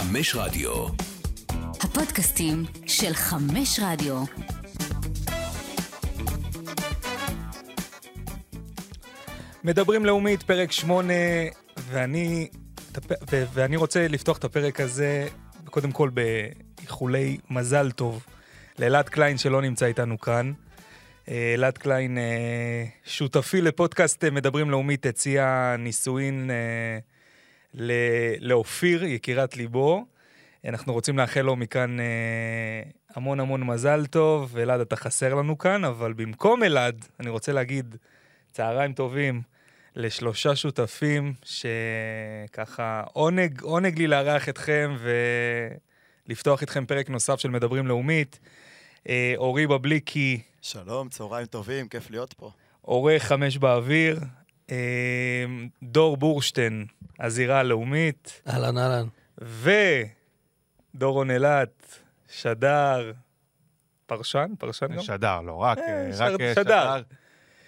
חמש רדיו. הפודקאסטים של חמש רדיו. מדברים לאומית, פרק 8, ואני, ו- ואני רוצה לפתוח את הפרק הזה, קודם כל באיחולי מזל טוב לאלעד קליין שלא נמצא איתנו כאן. אה, אלעד קליין, אה, שותפי לפודקאסט אה, מדברים לאומית, הציע נישואין לאופיר, יקירת ליבו. אנחנו רוצים לאחל לו מכאן המון המון מזל טוב. אלעד, אתה חסר לנו כאן, אבל במקום אלעד, אני רוצה להגיד צהריים טובים לשלושה שותפים, שככה עונג, עונג לי לארח אתכם ולפתוח איתכם פרק נוסף של מדברים לאומית. אורי בבליקי, שלום, צהריים טובים, כיף להיות פה. עורך חמש באוויר, אה, דור בורשטיין, הזירה הלאומית. אהלן, אהלן. ודורון אילת, שדר, פרשן? פרשן גם? שדר, לא רק, אה, רק שדר. שדר.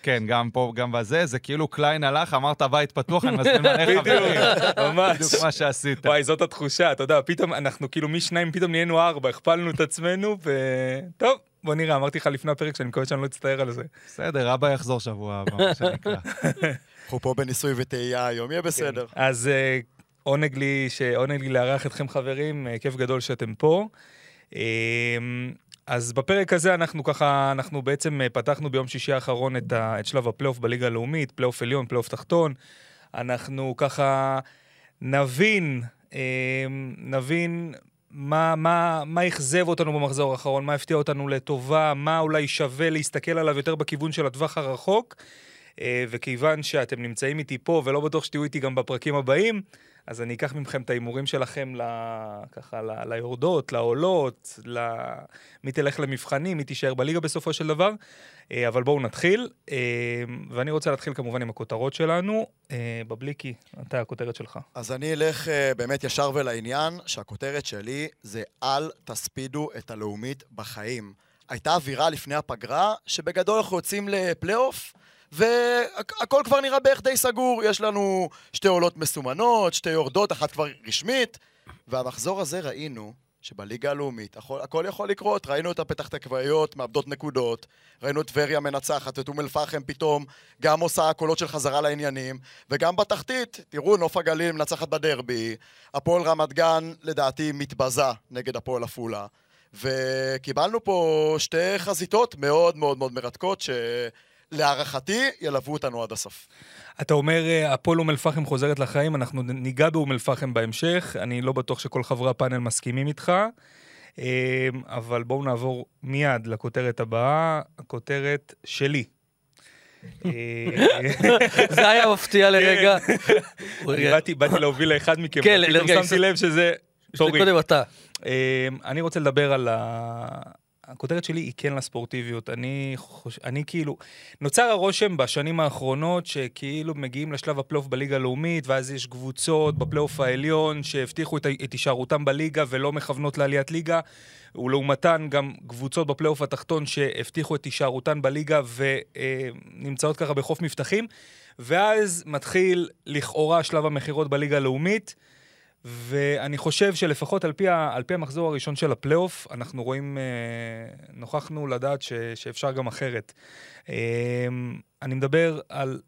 כן, גם פה, גם בזה, זה כאילו קליין הלך, אמרת בית פתוח, אני מזמין מלא חברים. ממש. בדיוק מה שעשית. וואי, זאת התחושה, אתה יודע, פתאום אנחנו כאילו משניים, פתאום נהיינו ארבע, הכפלנו את עצמנו, וטוב, בוא נראה, אמרתי לך לפני הפרק שאני מקווה שאני לא אצטער על זה. בסדר, אבא יחזור שבוע הבא, מה שנקרא. אנחנו פה בניסוי וטעייה היום, יהיה בסדר. כן. אז אה, עונג לי, עונג לי לארח אתכם חברים, אה, כיף גדול שאתם פה. אמ, אז בפרק הזה אנחנו ככה, אנחנו בעצם אה, פתחנו ביום שישי האחרון את, ה, את שלב הפלייאוף בליגה הלאומית, פלייאוף עליון, פלייאוף תחתון. אנחנו ככה נבין, נבין מה, מה, מה אכזב אותנו במחזור האחרון, מה הפתיע אותנו לטובה, מה אולי שווה להסתכל עליו יותר בכיוון של הטווח הרחוק. אה, וכיוון שאתם נמצאים איתי פה, ולא בטוח שתהיו איתי גם בפרקים הבאים, אז אני אקח מכם את ההימורים שלכם ל... ככה, ל... ליורדות, לעולות, ל... מי תלך למבחנים, מי תישאר בליגה בסופו של דבר. אה, אבל בואו נתחיל, אה, ואני רוצה להתחיל כמובן עם הכותרות שלנו. בבליקי, אתה הכותרת שלך. אז אני אלך באמת ישר ולעניין, שהכותרת שלי זה אל תספידו את הלאומית בחיים. הייתה אווירה לפני הפגרה, שבגדול אנחנו יוצאים לפלייאוף. והכל כבר נראה בערך די סגור. יש לנו שתי עולות מסומנות, שתי יורדות, אחת כבר רשמית, והמחזור הזה ראינו שבליגה הלאומית הכל, הכל יכול לקרות. ראינו את הפתח תקוויות מאבדות נקודות, ראינו את טבריה מנצחת, את אום אל-פחם פתאום גם עושה קולות של חזרה לעניינים, וגם בתחתית, תראו, נוף הגליל מנצחת בדרבי, הפועל רמת גן לדעתי מתבזה נגד הפועל עפולה, וקיבלנו פה שתי חזיתות מאוד מאוד מאוד מרתקות, ש... להערכתי, ילוו אותנו עד הסוף. אתה אומר, אה, הפועל אום אל-פחם חוזרת לחיים, אנחנו ניגע באום אל-פחם בהמשך, אני לא בטוח שכל חברי הפאנל מסכימים איתך, אה, אבל בואו נעבור מיד לכותרת הבאה, הכותרת שלי. אה, זה היה מפתיע לרגע. כן. באתי להוביל לאחד מכם, כן, פתאום שמתי לב שזה... תורי. קודם אתה. אני רוצה לדבר על הכותרת שלי היא כן לספורטיביות. אני, חוש... אני כאילו, נוצר הרושם בשנים האחרונות שכאילו מגיעים לשלב הפלייאוף בליגה הלאומית, ואז יש קבוצות בפלייאוף העליון שהבטיחו את, את הישארותם בליגה ולא מכוונות לעליית ליגה, ולעומתן גם קבוצות בפלייאוף התחתון שהבטיחו את הישארותן בליגה ונמצאות ככה בחוף מבטחים, ואז מתחיל לכאורה שלב המכירות בליגה הלאומית. ואני חושב שלפחות על פי, ה, על פי המחזור הראשון של הפלייאוף, אנחנו רואים, אה, נוכחנו לדעת ש, שאפשר גם אחרת. אה, אני מדבר על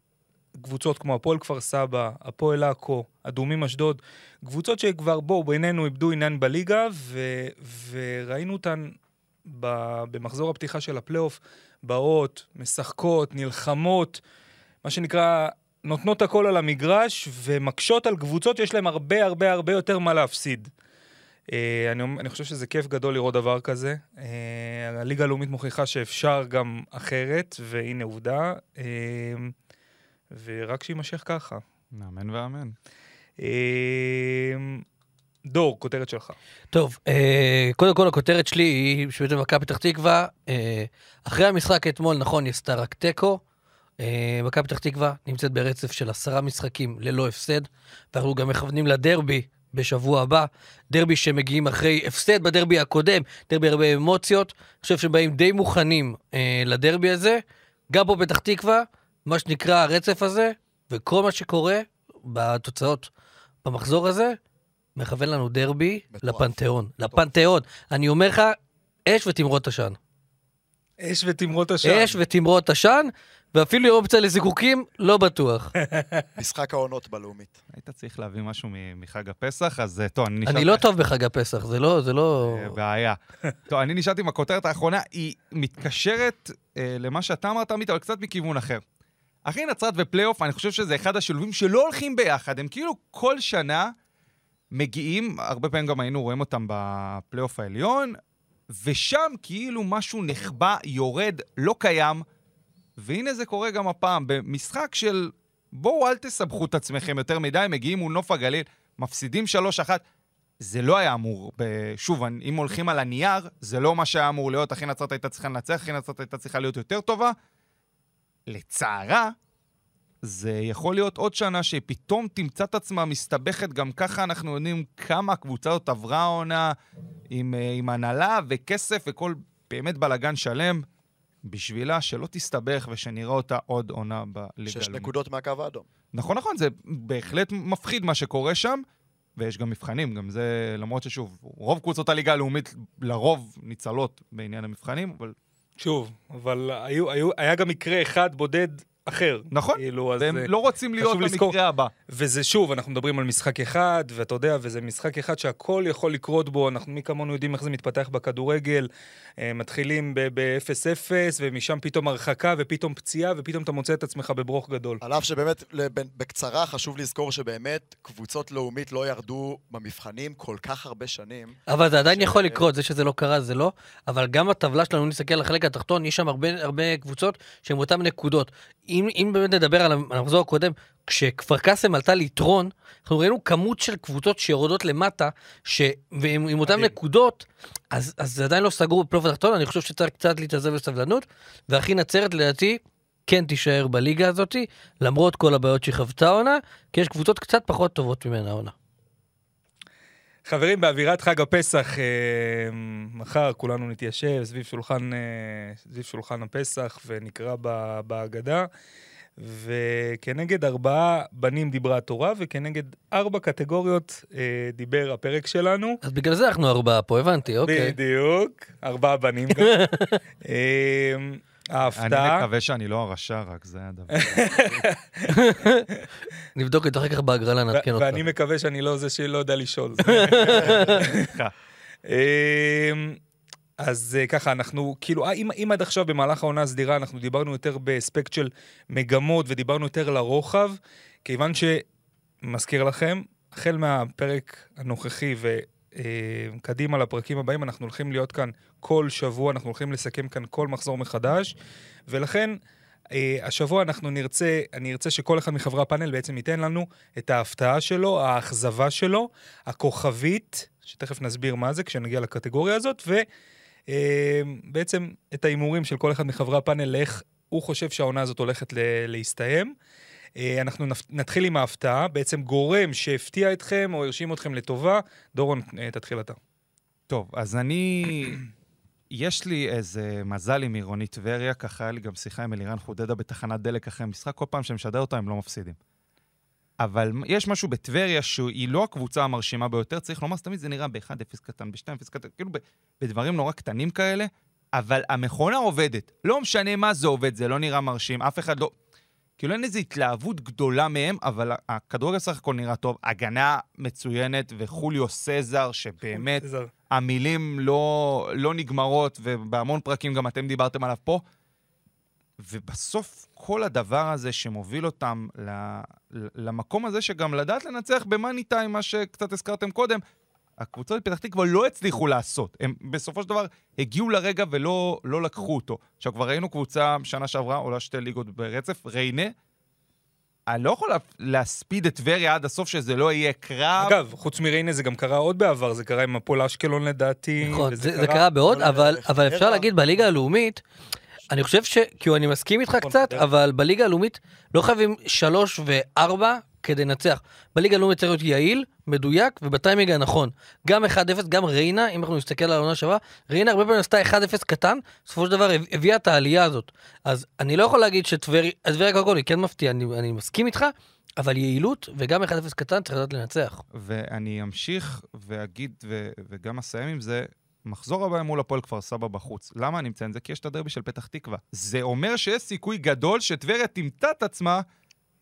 קבוצות כמו הפועל כפר סבא, הפועל עכו, אדומים אשדוד, קבוצות שכבר, בואו, בינינו איבדו עניין בליגה, ו, וראינו אותן ב, במחזור הפתיחה של הפלייאוף, באות, משחקות, נלחמות, מה שנקרא, נותנות הכל על המגרש ומקשות על קבוצות שיש להן הרבה הרבה הרבה יותר מה להפסיד. Uh, אני, אני חושב שזה כיף גדול לראות דבר כזה. Uh, הליגה הלאומית מוכיחה שאפשר גם אחרת, והנה עובדה, uh, ורק שיימשך ככה. אמן ואמן. Uh, דור, כותרת שלך. טוב, uh, קודם כל הכותרת שלי היא שבעצם מכבי פתח תקווה, uh, אחרי המשחק אתמול, נכון, היא עשתה רק תיקו. אה, מכבי פתח תקווה נמצאת ברצף של עשרה משחקים ללא הפסד, ואנחנו גם מכוונים לדרבי בשבוע הבא, דרבי שמגיעים אחרי הפסד בדרבי הקודם, דרבי הרבה אמוציות, אני חושב שבאים די מוכנים אה, לדרבי הזה, גם פה פתח תקווה, מה שנקרא הרצף הזה, וכל מה שקורה בתוצאות במחזור הזה, מכוון לנו דרבי מטורף. לפנתיאון. לפנתיאון. אני אומר לך, אש ותמרות עשן. אש ותמרות עשן. אש ותמרות עשן, ואפילו אופציה לזיקוקים, לא בטוח. משחק העונות בלאומית. היית צריך להביא משהו מחג הפסח, אז אה, טוב, אני נשאר... אני לא טוב בחג הפסח, זה לא, זה לא... אה, בעיה. טוב, אני נשארתי עם הכותרת האחרונה, היא מתקשרת אה, למה שאתה אמרת, עמית, אבל קצת מכיוון אחר. אחי נצרת ופלייאוף, אני חושב שזה אחד השילובים שלא הולכים ביחד. הם כאילו כל שנה מגיעים, הרבה פעמים גם היינו רואים אותם בפלייאוף העליון, ושם כאילו משהו נחבא, יורד, לא קיים, והנה זה קורה גם הפעם, במשחק של בואו אל תסבכו את עצמכם יותר מדי, מגיעים מול נוף הגליל, מפסידים 3-1. זה לא היה אמור. שוב, אם הולכים על הנייר, זה לא מה שהיה אמור להיות, אחי נצרת הייתה צריכה לנצח, אחי נצרת הייתה צריכה להיות יותר טובה. לצערה, זה יכול להיות עוד שנה שפתאום תמצא את עצמה מסתבכת, גם ככה אנחנו יודעים כמה הקבוצה הזאת עברה העונה עם, אה, עם הנהלה וכסף וכל באמת בלאגן שלם, בשבילה שלא תסתבך ושנראה אותה עוד עונה בליגה שש הלאומית. נקודות מהקו האדום. נכון, נכון, זה בהחלט מפחיד מה שקורה שם, ויש גם מבחנים, גם זה, למרות ששוב, רוב קבוצות הליגה הלאומית לרוב ניצלות בעניין המבחנים, אבל שוב, אבל היו, היו, היה גם מקרה אחד בודד אחר. נכון, כאילו, אז... והם אה, לא רוצים להיות לזכור. במקרה הבא. וזה שוב, אנחנו מדברים על משחק אחד, ואתה יודע, וזה משחק אחד שהכל יכול לקרות בו, אנחנו מי כמונו יודעים איך זה מתפתח בכדורגל, אה, מתחילים ב-0-0, ומשם פתאום הרחקה, ופתאום פציעה, ופתאום אתה מוצא את עצמך בברוך גדול. על אף שבאמת, לב- בקצרה, חשוב לזכור שבאמת קבוצות לאומית לא ירדו במבחנים כל כך הרבה שנים. אבל זה עדיין ש- יכול לקרות, זה שזה לא קרה זה לא, אבל גם בטבלה שלנו, אם נסתכל על החלק התחתון, יש שם הרבה, הרבה קבוצות שהן אותן נקודות. אם, אם באמת נדבר על המחזור הקודם, כשכפר קאסם עלתה ליתרון, אנחנו ראינו כמות של קבוצות שיורדות למטה, ש... ועם עם אותן. נקודות, אז, אז זה עדיין לא סגור בפלייאוף התחתון, אני חושב שצריך קצת להתאזר בסבלנות, והכי נצרת לדעתי כן תישאר בליגה הזאת, למרות כל הבעיות שהיא חוותה העונה, כי יש קבוצות קצת פחות טובות ממנה העונה. חברים, באווירת חג הפסח, אה, מחר כולנו נתיישב סביב שולחן, אה, סביב שולחן הפסח ונקרא בהגדה. וכנגד ארבעה בנים דיברה התורה, וכנגד ארבע קטגוריות אה, דיבר הפרק שלנו. אז בגלל זה אנחנו ארבעה פה, הבנתי, אוקיי. בדיוק, ארבעה בנים גם. אה, אני ההפתעה, מקווה שאני לא הרשע, רק זה הדבר. נבדוק את זה אחר כך בהגרלה, נעדכן אותך. ואני מקווה שאני לא זה שלא יודע לשאול. סליחה. אמ, אז אה, ככה, אנחנו, כאילו, אה, אם, אם עד עכשיו במהלך העונה הסדירה אנחנו דיברנו יותר באספקט של מגמות ודיברנו יותר לרוחב, כיוון שמזכיר לכם, החל מהפרק הנוכחי וקדימה לפרקים הבאים, אנחנו הולכים להיות כאן כל שבוע, אנחנו הולכים לסכם כאן כל מחזור מחדש, ולכן אה, השבוע אנחנו נרצה, אני ארצה שכל אחד מחברי הפאנל בעצם ייתן לנו את ההפתעה שלו, האכזבה שלו, הכוכבית, שתכף נסביר מה זה כשנגיע לקטגוריה הזאת, ובעצם את ההימורים של כל אחד מחברי הפאנל לאיך הוא חושב שהעונה הזאת הולכת להסתיים. אה, אנחנו נתחיל עם ההפתעה, בעצם גורם שהפתיע אתכם או הרשים אתכם לטובה. דורון, אה, תתחיל אתה. טוב, אז אני... יש לי איזה מזל עם עירונית טבריה, ככה היה לי גם שיחה עם אלירן חודדה בתחנת דלק אחרי המשחק, כל פעם שמשדר אותה הם לא מפסידים. אבל יש משהו בטבריה שהיא לא הקבוצה המרשימה ביותר, צריך לומר, תמיד זה נראה ב-1-0 קטן, ב-2-0 קטן, כאילו בדברים נורא קטנים כאלה, אבל המכונה עובדת. לא משנה מה זה עובד, זה לא נראה מרשים, אף אחד לא... כאילו אין איזו התלהבות גדולה מהם, אבל הכדורגל סך הכל נראה טוב, הגנה מצוינת, וחוליו סזר, שבאמת... עזר. המילים לא, לא נגמרות, ובהמון פרקים גם אתם דיברתם עליו פה. ובסוף כל הדבר הזה שמוביל אותם ל, ל- למקום הזה, שגם לדעת לנצח במאני טיים, מה שקצת הזכרתם קודם, הקבוצות בפתח תקווה לא הצליחו לעשות. הם בסופו של דבר הגיעו לרגע ולא לא לקחו אותו. עכשיו, כבר ראינו קבוצה שנה שעברה, עולה שתי ליגות ברצף, ריינה. אני לא יכול לה- להספיד את טבריה עד הסוף, שזה לא יהיה קרב. אגב, חוץ מריינה זה גם קרה עוד בעבר, זה קרה עם הפועל אשקלון לדעתי. נכון, זה זה קרה בעוד, אבל. אבל אפשר. להגיד בליגה הלאומית, אני חושב ש... כאילו, אני מסכים איתך נכון, קצת, חדרה. אבל בליגה הלאומית לא חייבים שלוש וארבע כדי לנצח. בליגה הלאומית צריך להיות יעיל, מדויק ובטיימינג הנכון. גם 1-0, גם ריינה, אם אנחנו נסתכל על העונה שעברה, ריינה הרבה פעמים עשתה 1-0 קטן, בסופו של דבר הביא- הביאה את העלייה הזאת. אז אני לא יכול להגיד שטבריה, טבריה קודם כל היא כן מפתיעה, אני, אני מסכים איתך, אבל יעילות, וגם 1-0 קטן צריך לדעת לנצח. ואני אמשיך ואגיד, ו- וגם אסיים עם זה, מחזור הבא מול הפועל כפר סבא בחוץ. למה אני מציין את זה? כי יש את הדרבי של פתח תקווה. זה אומר שיש סיכוי גדול שטבריה תמצא את עצמה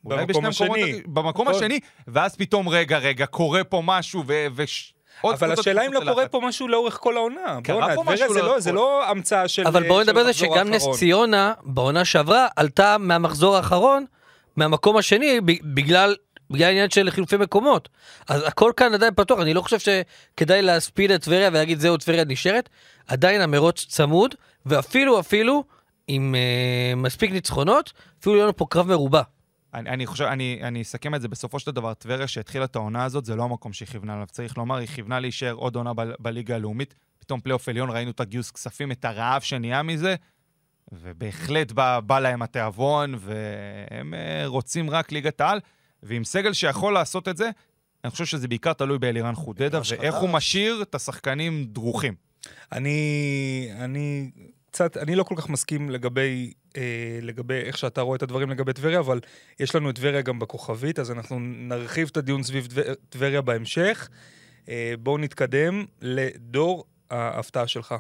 אולי במקום בשני השני. המקומות- במקום נכון. השני, ואז פתאום, רגע, רגע, קורה פה משהו, ו... וש... אבל השאלה אם לא קורה. פה משהו לאורך כל העונה. קרה פה משהו זה לאורך לא- זה כל- לא המצאה של אבל בואו של נדבר על זה שגם נס. ציונה, בעונה שעברה, עלתה מהמחזור האחרון, מהמקום השני, ב- בגלל... בגלל העניין של חילופי מקומות. אז הכל כאן עדיין פתוח, אני לא חושב שכדאי להספיד את טבריה ולהגיד זהו, טבריה נשארת. עדיין המרוץ צמוד, ואפילו, אפילו, עם אה, מספיק ניצחונות, אפילו יהיה לנו פה קרב מרובע. אני, אני חושב, אני, אני אסכם את זה, בסופו של דבר, טבריה שהתחילה את העונה הזאת, זה לא המקום שהיא כיוונה אליו. צריך לומר, היא כיוונה להישאר עוד עונה ב- בליגה הלאומית. פתאום פלייאוף עליון, ראינו את הגיוס כספים, את הרעב שנהיה מזה, ובהחלט בא, בא להם התיאבון, והם אה, רוצים רק ליגת העל, ועם סגל שיכול לעשות את זה, אני חושב שזה בעיקר תלוי באלירן חודדה, ואיך הוא. משאיר את השחקנים דרוכים. אני, אני קצת, אני לא כל כך מסכים לגבי, אה, לגבי איך שאתה רואה את הדברים לגבי טבריה, אבל יש לנו את טבריה גם בכוכבית, אז אנחנו נרחיב את הדיון סביב טבר- טבריה בהמשך. אה, בואו נתקדם לדור ההפתעה שלך.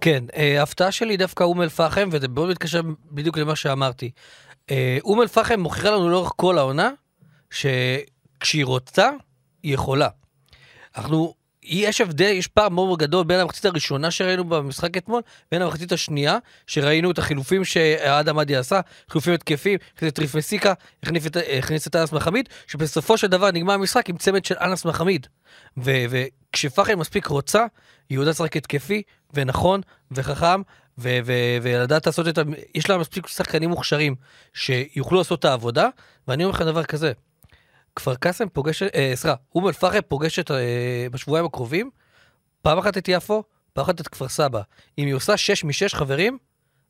כן, אה, ההפתעה שלי דווקא אום אל-פחם, וזה מאוד מתקשר בדיוק למה שאמרתי. אה, אום אל-פחם מוכיחה לנו לאורך כל העונה, שכשהיא רוצה, היא יכולה. אנחנו, יש הבדל, יש פער מאוד גדול בין המחצית הראשונה שראינו במשחק אתמול, בין המחצית השנייה, שראינו את החילופים שאדם עדי עשה, חילופים התקפים, הכניס את ריף מסיקה, הכניס את- אנס מחמיד, שבסופו של דבר נגמר המשחק עם צמד של אנס מחמיד. ו- וכשפחם מספיק רוצה, היא יודעת לשחק התקפי, ונכון, וחכם, ולדעת לעשות את ה... יש לה מספיק שחקנים מוכשרים שיוכלו לעשות את העבודה, ואני אומר לך דבר כזה, כפר קאסם פוגשת, אה, סליחה, אום אל-פחם פוגשת אה, בשבועיים הקרובים, פעם אחת את יפו, פעם אחת את כפר סבא. אם היא עושה 6 מ-6 חברים,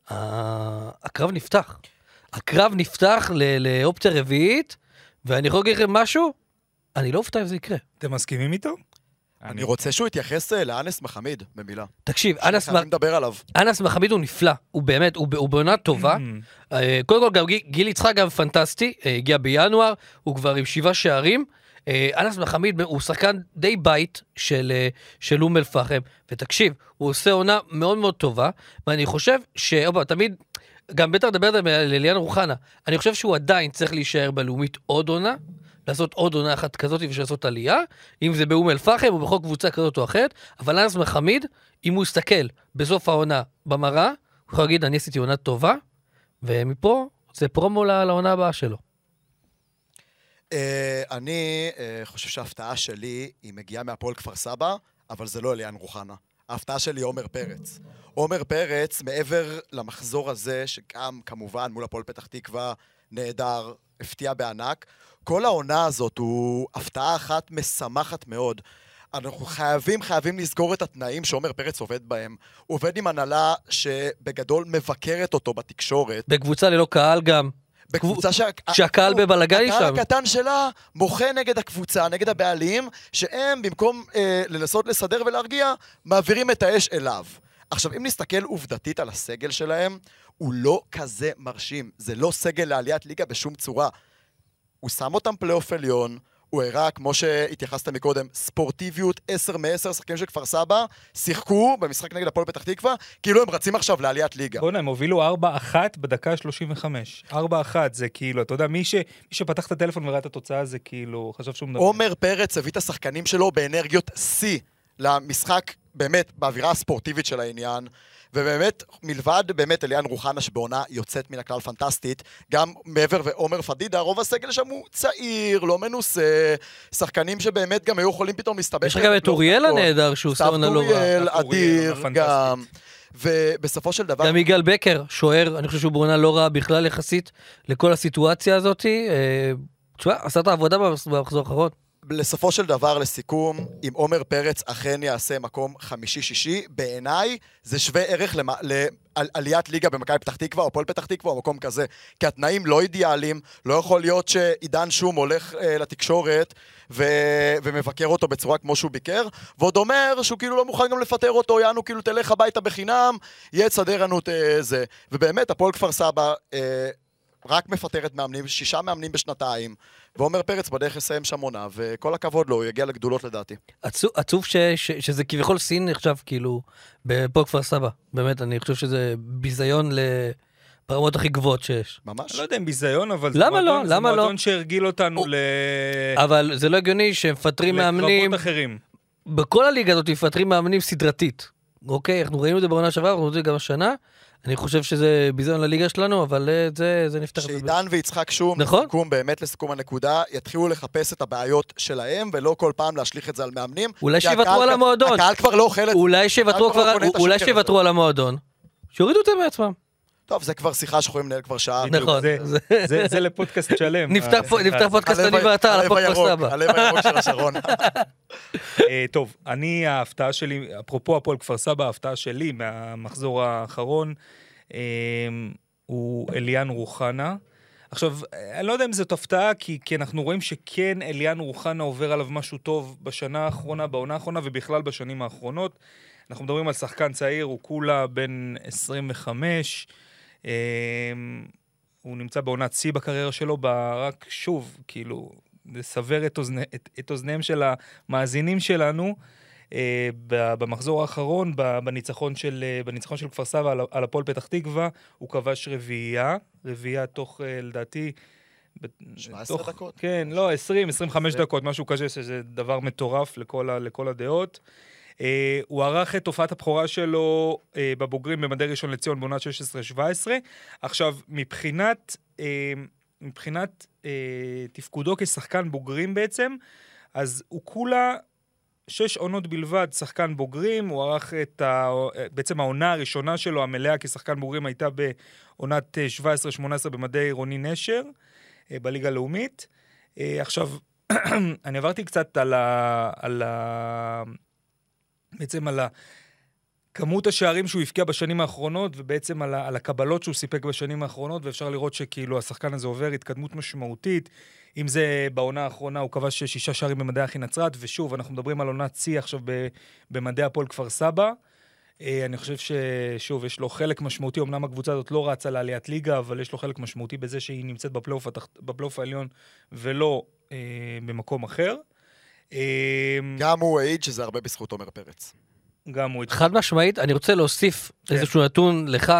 הקרב נפתח. הקרב נפתח לאופציה רביעית, ואני יכול להגיד לכם משהו, אני לא אופתע אם זה יקרה. אתם מסכימים איתו? אני רוצה שהוא יתייחס אה, לאנס מחמיד, במילה. תקשיב, אנס, חייבים לדבר עליו. אנס מחמיד הוא נפלא, הוא באמת, הוא, הוא בעונה טובה. Mm. אה, קודם כל, גם גיל, יצחק גם פנטסטי, אה, הגיע בינואר, הוא כבר עם שבעה שערים. אנס מחמיד הוא שחקן די בית של, של אום אל-פחם, ותקשיב, הוא עושה עונה מאוד מאוד טובה, ואני חושב ש... פעם, תמיד, גם בטח לדבר על אליאן רוחנה, אני חושב שהוא עדיין צריך להישאר בלאומית עוד עונה, לעשות עוד עונה אחת כזאת ולעשות עלייה, אם זה באום אל-פחם או בכל קבוצה כזאת או אחרת, אבל אנס מחמיד, אם הוא יסתכל בסוף העונה במראה, הוא יכול להגיד, אני עשיתי עונה טובה, ומפה זה פרומו לעונה הבאה שלו. אה, אני אה, חושב שההפתעה שלי היא מגיעה מהפועל כפר סבא, אבל זה לא אליאן רוחנה. ההפתעה שלי היא עומר פרץ. עומר פרץ, מעבר למחזור הזה, שגם כמובן מול הפועל פתח תקווה, נהדר, הפתיע בענק, כל העונה הזאת הוא הפתעה אחת משמחת מאוד. אנחנו חייבים, חייבים לסגור את התנאים שעומר פרץ עובד בהם. הוא עובד עם הנהלה שבגדול מבקרת אותו בתקשורת. בקבוצה ללא קהל גם. בקבוצה שה... שהקהל בבלגן שם. הקהל הקטן שלה מוחה נגד הקבוצה, נגד הבעלים, שהם במקום אה, לנסות לסדר ולהרגיע, מעבירים את האש אליו. עכשיו, אם נסתכל עובדתית על הסגל שלהם, הוא לא כזה מרשים. זה לא סגל לעליית ליגה בשום צורה. הוא שם אותם פלייאוף עליון, הוא הראה, כמו שהתייחסת מקודם, ספורטיביות 10 מ-10, שחקנים של כפר סבא, שיחקו במשחק נגד הפועל פתח תקווה, כאילו הם רצים עכשיו לעליית ליגה. בוא'נה, הם הובילו 4-1 בדקה ה-35. 4-1 זה כאילו, אתה יודע, מי, ש, מי שפתח את הטלפון וראה את התוצאה זה כאילו, חשב שהוא מדבר. עומר פרץ הביא את השחקנים שלו באנרגיות שיא למשחק, באמת, באווירה הספורטיבית של העניין. ובאמת, מלבד באמת אליאן רוחנה שבעונה יוצאת מן הכלל פנטסטית, גם מעבר ועומר פדידה, רוב הסגל שם הוא צעיר, לא מנוסה, שחקנים שבאמת גם היו יכולים פתאום להסתבך. יש לך גם את אוריאל. הנהדר שהוא עונה לא. אוריאל, סתיו אוריאל, אדיר. גם. ובסופו של דבר... גם יגאל בקר, שוער, אני חושב שהוא בעונה לא רעה בכלל יחסית לכל הסיטואציה הזאת. אה, תשמע, עשה את העבודה במחזור האחרון. לסופו של דבר, לסיכום, אם עומר פרץ אכן יעשה מקום חמישי-שישי, בעיניי זה שווה ערך למ... לעליית ליגה במכבי פתח תקווה או הפועל פתח תקווה או מקום כזה. כי התנאים לא אידיאליים, לא יכול להיות שעידן שום הולך אה, לתקשורת ו... ומבקר אותו בצורה כמו שהוא ביקר, ועוד אומר שהוא כאילו לא מוכן גם לפטר אותו, יענו כאילו תלך הביתה בחינם, יהיה תסדר לנו את אה, זה. ובאמת, הפועל כפר סבא... אה, רק מפטרת מאמנים, שישה מאמנים בשנתיים, ועומר פרץ בדרך לסיים שם עונה, וכל הכבוד לו, הוא יגיע לגדולות לדעתי. עצוב, עצוב ש, ש, שזה כביכול סין נחשב כאילו בפועל כפר סבא. באמת, אני חושב שזה ביזיון ל... ברמות הכי גבוהות שיש. ממש. אני לא יודע אם ביזיון, אבל זה למה לא? מועדון- זה למה לא? מועדון שהרגיל אותנו הוא- ל... אבל זה לא הגיוני שמפטרים מאמנים, לקרבות אחרים. בכל הליגה הזאת מפטרים מאמנים סדרתית. אוקיי, אנחנו ראינו את זה בעונה שעברה, אנחנו רואים את זה גם השנה. אני חושב שזה ביזיון לליגה שלנו, אבל אה, זה, זה נפתח. שעידן ויצחק שום, נכון. לסיכום, באמת לסיכום הנקודה, יתחילו לחפש את הבעיות שלהם, ולא כל פעם להשליך את זה על מאמנים. אולי שיוותרו על המועדון. הקהל כבר לא אוכל את זה. אולי שיוותרו לא שיוותרו על המועדון. שיורידו את זה מעצמם. טוב, זה כבר שיחה שיכולים לנהל כבר שעה. נכון. זה- לפודקאסט שלם. נפתח נפתח הזאת. פודקאסט אני ואתה על הלב הפודקאסט הירוק, הבא. הלב הירוק של השרון. אה, טוב, אני, ההפתעה שלי, אפרופו הפועל כפר סבא, ההפתעה שלי מהמחזור האחרון, אה, הוא אליאן רוחנה. עכשיו, אה, אני לא יודע אם זאת הפתעה, כי, כי אנחנו רואים שכן אליאן רוחנה עובר עליו משהו טוב בשנה האחרונה, בעונה האחרונה ובכלל בשנים האחרונות. אנחנו מדברים על שחקן צעיר, הוא כולה בן 25. אה, הוא נמצא בעונת שיא בקריירה שלו, רק שוב, כאילו, לסבר את, אוזני, את, את אוזניהם של המאזינים שלנו. אה, ב- במחזור האחרון, ב- בניצחון של, אה, בניצחון של כפר סבא על, על הפועל פתח תקווה, הוא כבש רביעייה, רביעייה תוך, אה, לדעתי... ב- 17 תוך, דקות? כן, לא, 20, 25 זה- דקות, משהו כזה, שזה דבר מטורף לכל, לכל הדעות. אה, הוא ערך את הופעת הבכורה שלו אה, בבוגרים במדי ראשון לציון בעונת 16-17. עכשיו, מבחינת, אה, מבחינת תפקודו כשחקן בוגרים בעצם, אז הוא כולה שש עונות בלבד שחקן בוגרים, הוא ערך את ה... בעצם העונה הראשונה שלו, המלאה כשחקן בוגרים, הייתה בעונת אה, 17-18 במדי רוני נשר, בליגה הלאומית. עכשיו, אני עברתי קצת על ה... על ה... בעצם על. כמות השערים שהוא הבקיע בשנים האחרונות, ובעצם על, על הקבלות שהוא סיפק בשנים האחרונות, ואפשר לראות שכאילו השחקן הזה עובר התקדמות משמעותית. אם זה בעונה האחרונה, הוא כבש שישה שערים במדעי אחי נצרת, ושוב, אנחנו מדברים על עונת שיא עכשיו במדעי הפועל כפר סבא. אה, אני חושב ששוב, יש לו חלק משמעותי, אמנם הקבוצה הזאת לא רצה לעליית ליגה, אבל יש לו חלק משמעותי בזה שהיא נמצאת בפלייאוף, התח... העליון ולא אה, במקום אחר. אה, גם הוא העיד שזה הרבה בזכות עומר פרץ. גם הוא. חד משמעית, אני רוצה להוסיף כן. איזשהו נתון לך.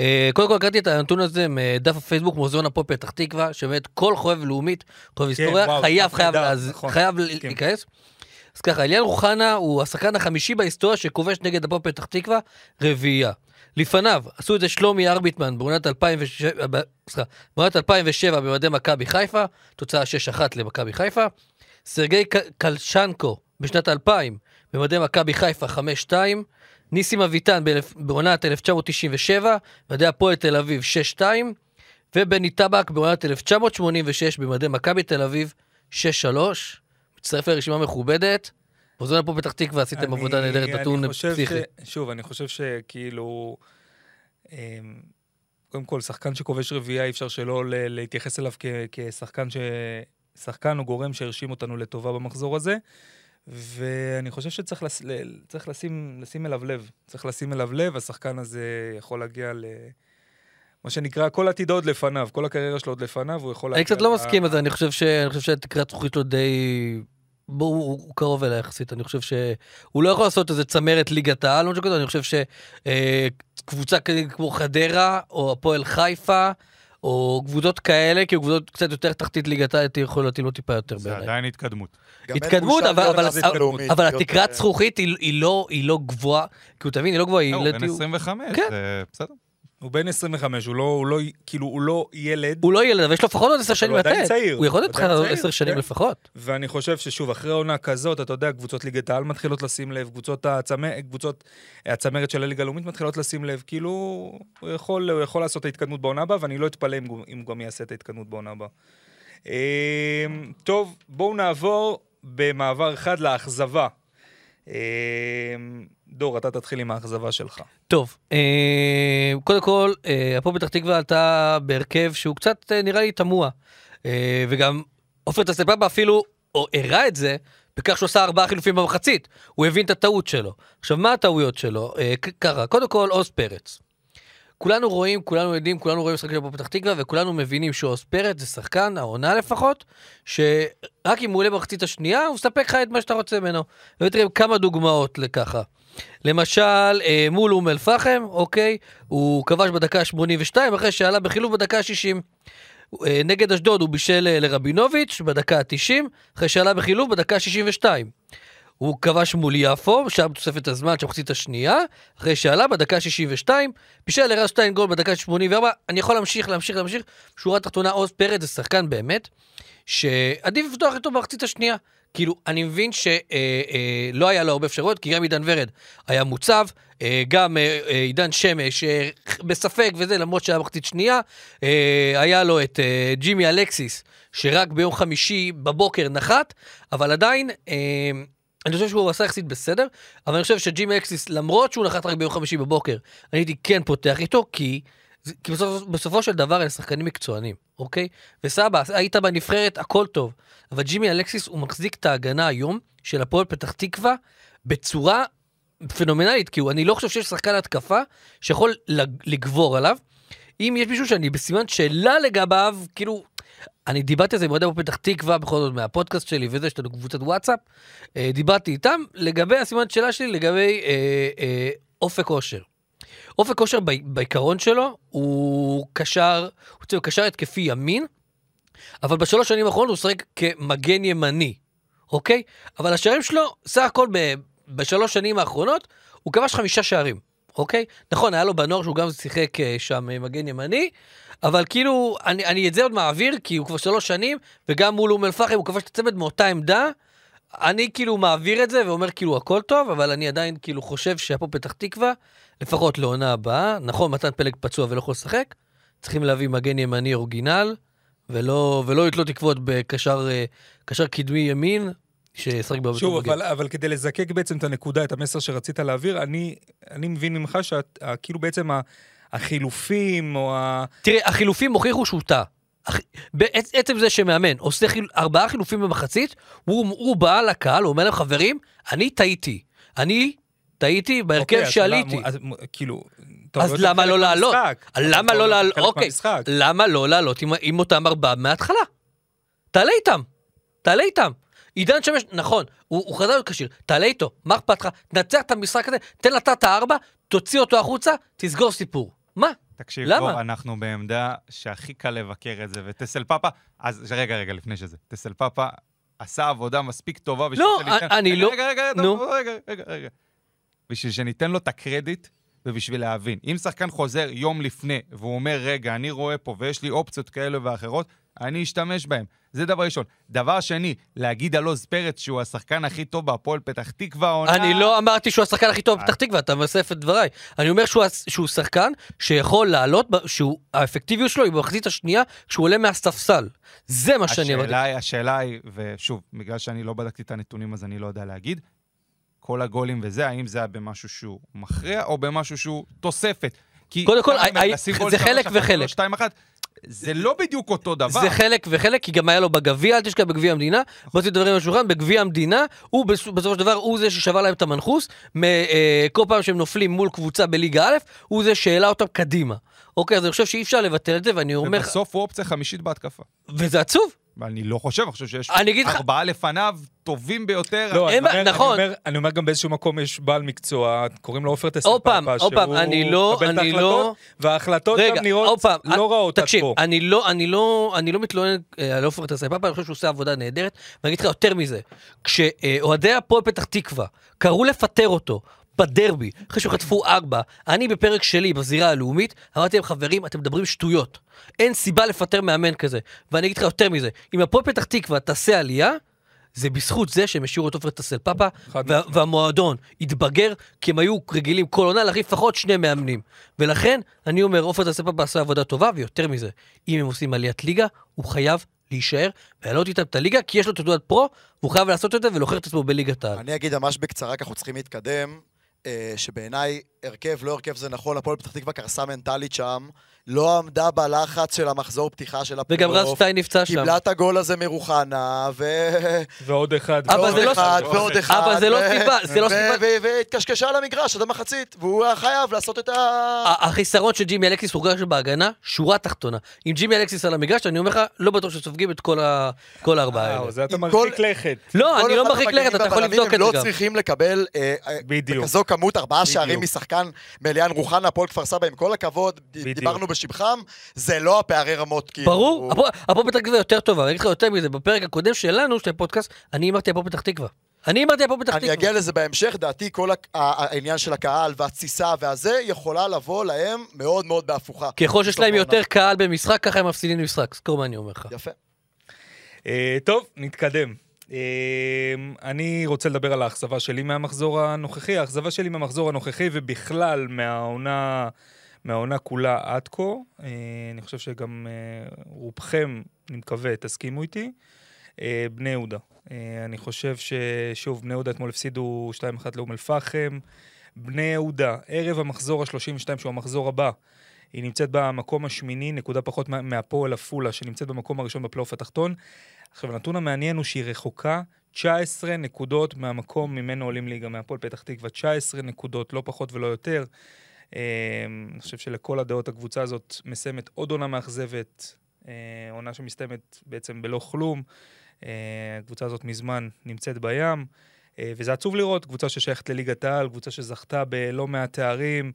אה, קודם כל קראתי את הנתון הזה מדף הפייסבוק מוזיאון הפועל פתח תקווה, שבאמת כל חובב לאומית, חובב היסטוריה, כן, וואו, חייב, חייב, להז- נכון, חייב מסכים. להיכנס. אז ככה, אליאן רוחנה הוא השחקן החמישי בהיסטוריה שכובש נגד הפועל פתח תקווה, רביעייה. לפניו עשו את זה שלומי ארביטמן בעונת 2007, ב- סליחה, בעונת 2007 במדי מכבי חיפה, תוצאה 6-1 למכבי חיפה. סרגי קלשנקו בשנת 2000 במדי מכבי חיפה 5-2. ניסים אביטן בעונת 1997 במדי הפועל תל אביב 6-2. ובני טבק בעונת 1986 במדי מכבי תל אביב 6-3. מצטרף לרשימה מכובדת. מוזיאון הפועל פתח תקווה עשיתם עבודה נהדרת, נתון פסיכי. ש- שוב, אני חושב שכאילו... אמ, קודם כל, שחקן שכובש רביעייה, אי אפשר שלא להתייחס אליו כ- כשחקן ש... שחקן או גורם שהרשים אותנו לטובה במחזור הזה. ואני חושב שצריך לס... צריך לשים, לשים אליו לב. צריך לשים אליו לב, השחקן הזה יכול להגיע ל... מה שנקרא, כל עתיד עוד לפניו, כל הקריירה שלו עוד לפניו, הוא יכול אני להגיע... קצת לא מסכים לזה, אני חושב ש- אני חושב שהתקרת זכוכית שלו די... הוא קרוב אליה יחסית, אני חושב שהוא לא יכול לעשות איזה צמרת ליגת העל, אני חושב שקבוצה כמו חדרה, או הפועל חיפה, או קבוצות כאלה, כאילו קבוצות קצת יותר תחתית ליגת העל, יכול להתאים לו טיפה יותר זה בעיניי. עדיין התקדמות. התקדמות, אבל- להיות להיות, התקרת זכוכית היא היא לא- היא לא גבוהה, כאילו תבין, היא לא גבוהה, היא... לא, הוא בן לדעתי- 25, כן. זה בסדר. הוא בן 25, הוא לא, הוא לא, כאילו, הוא לא ילד. הוא לא ילד, אבל יש לו לפחות עוד עשר שנים הוא עדיין לתת. צעיר. הוא יכול לתת לך עדיין עוד צעיר, עשר שנים כן. לפחות. ואני חושב ששוב, אחרי עונה כזאת, אתה יודע, קבוצות ליגת העל מתחילות לשים לב, קבוצות, הצמ... קבוצות הצמרת של הליגה הלאומית מתחילות לשים לב, כאילו, הוא יכול, הוא יכול לעשות את ההתקדמות בעונה הבאה, ואני לא אתפלא אם, הוא- אם הוא גם יעשה את ההתקדמות בעונה הבאה. אמ, טוב, בואו נעבור במעבר אחד לאכזבה. אמ, דור, אתה תתחיל עם האכזבה שלך. טוב, אה, קודם כל, אה, הפועל פתח תקווה עלתה בהרכב שהוא קצת אה, נראה לי תמוה. וגם עופר טסלפאבה אפילו הראה את זה בכך שהוא עשה ארבעה חילופים במחצית. הוא הבין את הטעות שלו. עכשיו, מה הטעויות שלו? ק- ככה, קודם כל, עוז פרץ. כולנו רואים, כולנו יודעים, כולנו רואים משחקים של הפועל פתח תקווה, וכולנו מבינים שעוז פרץ זה שחקן, העונה לפחות, שרק אם הוא עולה במחצית השנייה, הוא מספק לך את מה שאתה רוצה ממנו. ותראה כמה דוגמאות לככה. למשל, אה, מול אום אל-פחם, אוקיי, הוא כבש בדקה ה-82, אחרי שעלה בחילוף בדקה ה-60. אה, נגד אשדוד הוא בישל אה, לרבינוביץ' בדקה ה-90, אחרי שעלה בחילוף בדקה ה-62. הוא כבש מול יפו, שם תוספת הזמן של המחצית השנייה, אחרי שעלה בדקה ה-62, בישל לרז שטיינגולד בדקה ה-84, אני יכול להמשיך, להמשיך, להמשיך. שורה תחתונה, עוז פרץ זה שחקן באמת, שעדיף לפתוח איתו במחצית השנייה. כאילו, אני מבין שלא אה, לא היה לו הרבה אפשרויות, כי גם עידן ורד היה מוצב, אה, גם אה, אה, עידן שמש אה, בספק וזה, למרות שהיה מחצית שנייה. אה, היה לו את אה, ג'ימי אלקסיס, שרק ביום חמישי בבוקר נחת, אבל עדיין... אה, אני חושב שהוא עשה יחסית בסדר, אבל אני חושב שג'ימי אקסיס, למרות שהוא נחת רק ביום חמישי בבוקר, אני הייתי כן פותח איתו, כי, כי בסופו, בסופו של דבר אלה שחקנים מקצוענים, אוקיי? וסבא, היית בנבחרת, הכל טוב. אבל ג'ימי אלקסיס, הוא מחזיק את ההגנה היום של הפועל פתח תקווה בצורה פנומנלית, כי אני לא חושב שיש שחקן התקפה שיכול לג- לגבור עליו. אם יש מישהו שאני בסימן שאלה לגביו, כאילו, אני דיברתי על זה עם אוהדי הפועל פתח תקווה, בכל זאת מהפודקאסט שלי וזה, יש לנו קבוצת וואטסאפ. אה, דיברתי איתם לגבי הסימן שאלה שלי, לגבי אה, אה, אופק אושר. אופק אושר בעיקרון שלו הוא קשר, הוא צריך קשר התקפי ימין, אבל בשלוש שנים האחרונות הוא שחק כמגן ימני, אוקיי? אבל השערים שלו, סך הכל ב- בשלוש שנים האחרונות, הוא כבש חמישה שערים, אוקיי? נכון, היה לו בנוער שהוא גם שיחק אה, שם אה, מגן ימני, אבל כאילו, אני, אני את זה עוד מעביר, כי הוא כבר שלוש שנים, וגם מול אום אל-פחם הוא כבש את הצמד מאותה עמדה. אני כאילו מעביר את זה ואומר כאילו הכל טוב, אבל אני עדיין כאילו חושב שהפועל פתח תקווה, לפחות לעונה הבאה, נכון, מתן פלג פצוע ולא יכול לשחק, צריכים להביא מגן ימני אורגינל, ולא, ולא לתלות תקוות בקשר אה, קדמי ימין, שישחק שוב, מגן. אבל, אבל כדי לזקק בעצם את הנקודה, את המסר שרצית להעביר, אני, אני מבין ממך שכאילו בעצם ה- החילופים, או ה... תראה, החילופים הוכיחו שהוא טעה. אח- בעצ- עצם זה שמאמן עושה חיל... ארבעה חילופים במחצית, הוא, הוא בא לקהל, הוא אומר להם, חברים, אני טעיתי. אני טעיתי בהרכב אוקיי, השאלה, שעליתי. אז, כאילו... טוב, אז זה למה חלק לא לעלות? למה לא לעלות? אוקיי. למה לא לעלות עם, עם אותם ארבעה מההתחלה? תעלה איתם, תעלה איתם. עידן שמש, נכון, הוא, הוא חזר להיות כשיר, תעלה איתו, מה אכפת לך? תנצח את המשחק הזה, תן לך את הארבע, תוציא אותו החוצה, תסגור סיפור. מה? תקשיב, למה? בוא, אנחנו בעמדה שהכי קל לבקר את זה, וטסל פאפה, אז רגע, רגע, לפני שזה, טסל פאפה עשה עבודה מספיק טובה בשביל לא, שניתן... אני רגע, לא- רגע, רגע, רגע, נו. טוב, רגע, רגע, רגע. בשביל שניתן לו את הקרדיט, ובשביל להבין. אם שחקן חוזר יום לפני, והוא אומר, רגע, אני רואה פה ויש לי אופציות כאלה ואחרות, אני אשתמש בהם. זה דבר ראשון. דבר שני, להגיד על עוז פרץ שהוא השחקן הכי טוב בהפועל פתח תקווה העונה... אני לא אמרתי שהוא השחקן הכי טוב. בפתח תקווה, אתה מסף את דבריי. אני אומר שהוא, שהוא שחקן שיכול לעלות, ב- שהוא, האפקטיביות שלו היא במחצית השנייה, כשהוא עולה מהספסל. זה מה שאני אמרתי. השאלה היא, ושוב, בגלל שאני לא בדקתי את הנתונים אז אני לא יודע להגיד, כל הגולים וזה, האם זה היה במשהו שהוא מכריע או במשהו שהוא תוספת? כי קודם כל, זה חלק אחת, וחלק. זה לא בדיוק אותו דבר. זה חלק וחלק, כי גם היה לו בגביע, אל תשכח בגביע המדינה, בוא נוציא דברים על השולחן, בגביע המדינה, הוא בס- בסופו של דבר, הוא זה ששבר להם את המנחוס, אה, כל פעם שהם נופלים מול קבוצה בליגה א', הוא זה שהעלה אותם קדימה. אוקיי, אז אני חושב שאי אפשר לבטל את זה, ואני אומר, ובסוף הוא אופציה חמישית בהתקפה. וזה עצוב. ואני לא חושב, אני חושב שיש אני ארבעה לפניו טובים ביותר. לא, אני אומר- נכון. אני אומר- אני אומר גם באיזשהו מקום יש בעל מקצוע, קוראים לו עופר טסל עוד פעם, פאפה, עוד פעם, שהוא אני לא- מקבל את אני ההחלטות, לא- וההחלטות רגע, גם נראות פעם, לא רעות עד תקשיב, פה. אני לא, אני לא, אני לא מתלונן אה, על עופר טסי פאפה, אני חושב שהוא עושה עבודה נהדרת, ואני אגיד לך יותר מזה, כשאוהדי הפועל פתח תקווה קראו לפטר אותו בדרבי, אחרי שחטפו ארבע, אני בפרק שלי בזירה הלאומית, אמרתי להם, חברים, אתם מדברים שטויות. אין סיבה לפטר מאמן כזה. ואני אגיד לך יותר מזה, אם הפועל פתח תקווה תעשה עלייה, זה בזכות זה שהם השאירו את עופר טסל פאפה, וה. והמועדון התבגר, כי הם היו רגילים כל עונה להחליף לפחות שני מאמנים. ולכן, אני אומר, עופר טסל פאפה עשה עבודה טובה, ויותר מזה, אם הם עושים עליית ליגה, הוא חייב להישאר ולהעלות איתם את הליגה, כי יש לו תעודת פרו, והוא חייב לעשות את זה ולהוכיח את עצמו בליגת העל. אני אגיד ממש בקצרה, כי אנחנו צריכים להתקדם, שבעיניי הרכב, לא הרכב זה נכון, הפועל פתח תקווה קרסה מנטלית שם. לא עמדה בלחץ של המחזור פתיחה של הפלייאוף. וגם רז שטיין נפצע שם. קיבלה את הגול הזה מרוחנה, ו... ועוד אחד. אבל ועוד זה לא- אחד, ועוד אחד. אבל זה לא סיבה, זה לא סיבה. והתקשקשה על המגרש עד המחצית, והוא היה חייב לעשות את ה... החיסרון של ג'ימי אלקסיס הוא גם בהגנה, שורה תחתונה. עם ג'ימי אלקסיס על המגרש, אני אומר לך, לא בטוח שסופגים את כל הארבעה וואו, האלה. אה, זה אתה מרחיק לכת. לא, אני לא מרחיק לכת, אתה יכול לבדוק את זה לא גם. צריכים לקבל אה, אה, בדיוק. בכזו כמות ארבעה שערים בדיוק. משחקן מאליאן רוחנה, הפועל כפר סבא, עם כל הכבוד, בדיוק. דיברנו בשבחם, זה לא הפערי רמות, כאילו. ברור, הפועל- הפועל פתח תקווה יותר טובה, אני אגיד לך יותר מזה, בפרק הקודם שלנו, של הפודקאסט, אני הימרתי הפועל פתח תקווה. אני הימרתי הפועל פתח אני תקווה. אגיע לזה בהמשך, דעתי כל העניין של הקהל והתסיסה והזה, יכולה לבוא להם מאוד מאוד בהפוכה. ככל שיש להם יותר. קהל במשחק, ככה הם מפסידים במשחק, זכור מה אני אומר לך. יפה. אה, טוב, נתקדם. אה, אני רוצה לדבר על האכזבה שלי מהמחזור הנוכחי. האכזבה שלי מהמחזור הנוכחי ובכלל מהעונה, מהעונה כולה עד כה. אה, אני חושב שגם אה, רובכם, אני מקווה, תסכימו איתי. אה, בני יהודה. אני חושב ששוב, בני יהודה אתמול הפסידו 2-1 לאום אל-פחם. בני יהודה, ערב המחזור ה-32, שהוא המחזור הבא, היא נמצאת במקום השמיני, נקודה פחות מה- מהפועל עפולה, שנמצאת במקום הראשון בפלייאוף התחתון. עכשיו, הנתון המעניין הוא שהיא רחוקה 19 נקודות מהמקום ממנו עולים ליגה, מהפועל פתח תקווה. 19 נקודות, לא פחות ולא יותר. אה, אני חושב שלכל הדעות הקבוצה הזאת מסיימת עוד עונה מאכזבת, אה, עונה שמסתיימת בעצם בלא כלום. אה, הקבוצה הזאת מזמן נמצאת בים, וזה עצוב לראות, קבוצה ששייכת לליגת העל, קבוצה שזכתה בלא מעט תארים,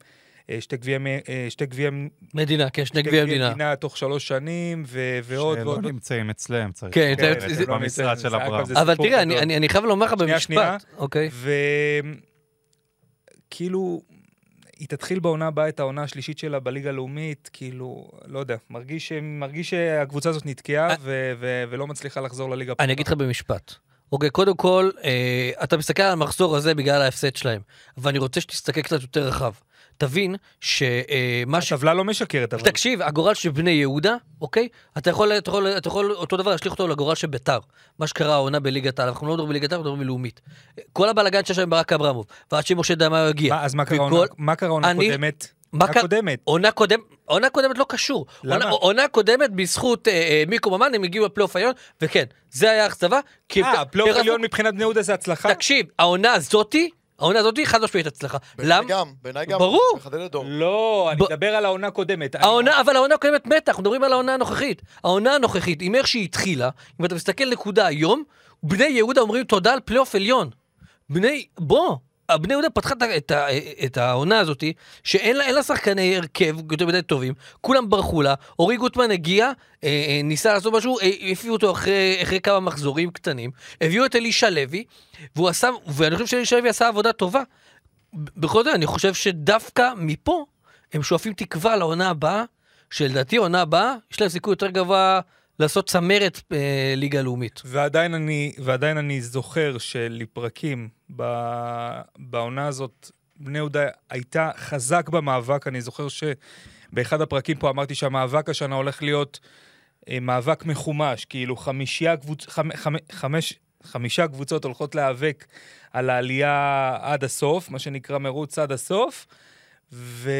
שתי גביעי מ- אה, שתי גביעי מדינה, כן, שני שתי גביעי המדינה. תוך שלוש שנים, ו- ועוד שלא ועוד. נמצאים אצלם, צריך. כן, לציין זה- זה- במשרד של אברהם. אבל תראה. אני- אני אני חייב לומר לך שנייה, שנייה. במשפט, אוקיי? וכאילו, היא תתחיל בעונה הבאה את העונה השלישית שלה בליגה הלאומית, כאילו, לא יודע, מרגיש, מרגיש שהקבוצה הזאת נתקעה ו- ו- ולא מצליחה לחזור לליגה. אני אגיד לך במשפט. אוקיי, קודם כל, אה, אתה מסתכל על המחזור הזה בגלל ההפסד שלהם, ואני רוצה שתסתכל קצת יותר רחב. תבין שמה ש... הטבלה לא משקרת, אבל. תקשיב, הגורל של בני יהודה, אוקיי? אתה יכול, אתה יכול, אתה יכול אותו דבר להשליך אותו לגורל של ביתר. מה שקרה העונה בליגת העל, אנחנו לא מדברים בליגת העל, אנחנו מדברים בלאומית. כל הבלאגן שיש שם ברק אברמוב, ועד שמשה דמאיו הגיע. מה, אז מה קרה וכל- עונה- מה קרה עונה אני- קודמת? מה עונה קודמת. עונה קודמת, עונה קודמת לא קשור. למה? עונה, קודמת בזכות אה, אה, מיקו ממן, הם הגיעו לפלייאוף העליון, וכן, זה היה אכזבה. אה, פלייאוף הם עליון רצו- מבחינת בני יהודה זה הצלחה? תקשיב, העונה הזאתי, העונה הזאתי חד משמעית הצלחה. בעיניי למה? גם, בעיניי גם. ברור. מחדד את דור. לא, אני ב- מדבר על העונה הקודמת. אני- העונה, אבל העונה הקודמת מתה, אנחנו מדברים על העונה הנוכחית. העונה הנוכחית, עם איך שהיא התחילה, אם אתה מסתכל נקודה היום, בני יהודה אומרים תודה על פלייאוף עליון. בני, בוא, בני יהודה פתחה את, את, העונה הזאת, שאין לה, לה שחקני הרכב יותר מדי טובים, כולם ברחו לה, אורי גוטמן הגיע, אה, אה, ניסה לעשות משהו, אה, הביאו אותו אחרי, אחרי כמה מחזורים קטנים, הביאו את אלישע לוי, והוא עשה, ואני חושב שאלישע לוי עשה עבודה טובה. בכל זאת, אני חושב שדווקא מפה הם שואפים תקווה לעונה הבאה, שלדעתי העונה הבאה, יש להם סיכוי יותר גבוה לעשות צמרת אה, ליגה לאומית. ועדיין אני, ועדיין אני זוכר שלפרקים בעונה הזאת, בני יהודה הייתה חזק במאבק. אני זוכר שבאחד הפרקים פה אמרתי שהמאבק השנה הולך להיות אה, מאבק מחומש, כאילו חמישייה קבוצ... חמ... חמ... חמש... חמישה קבוצות הולכות להיאבק על העלייה עד הסוף, מה שנקרא מרוץ עד הסוף. ו...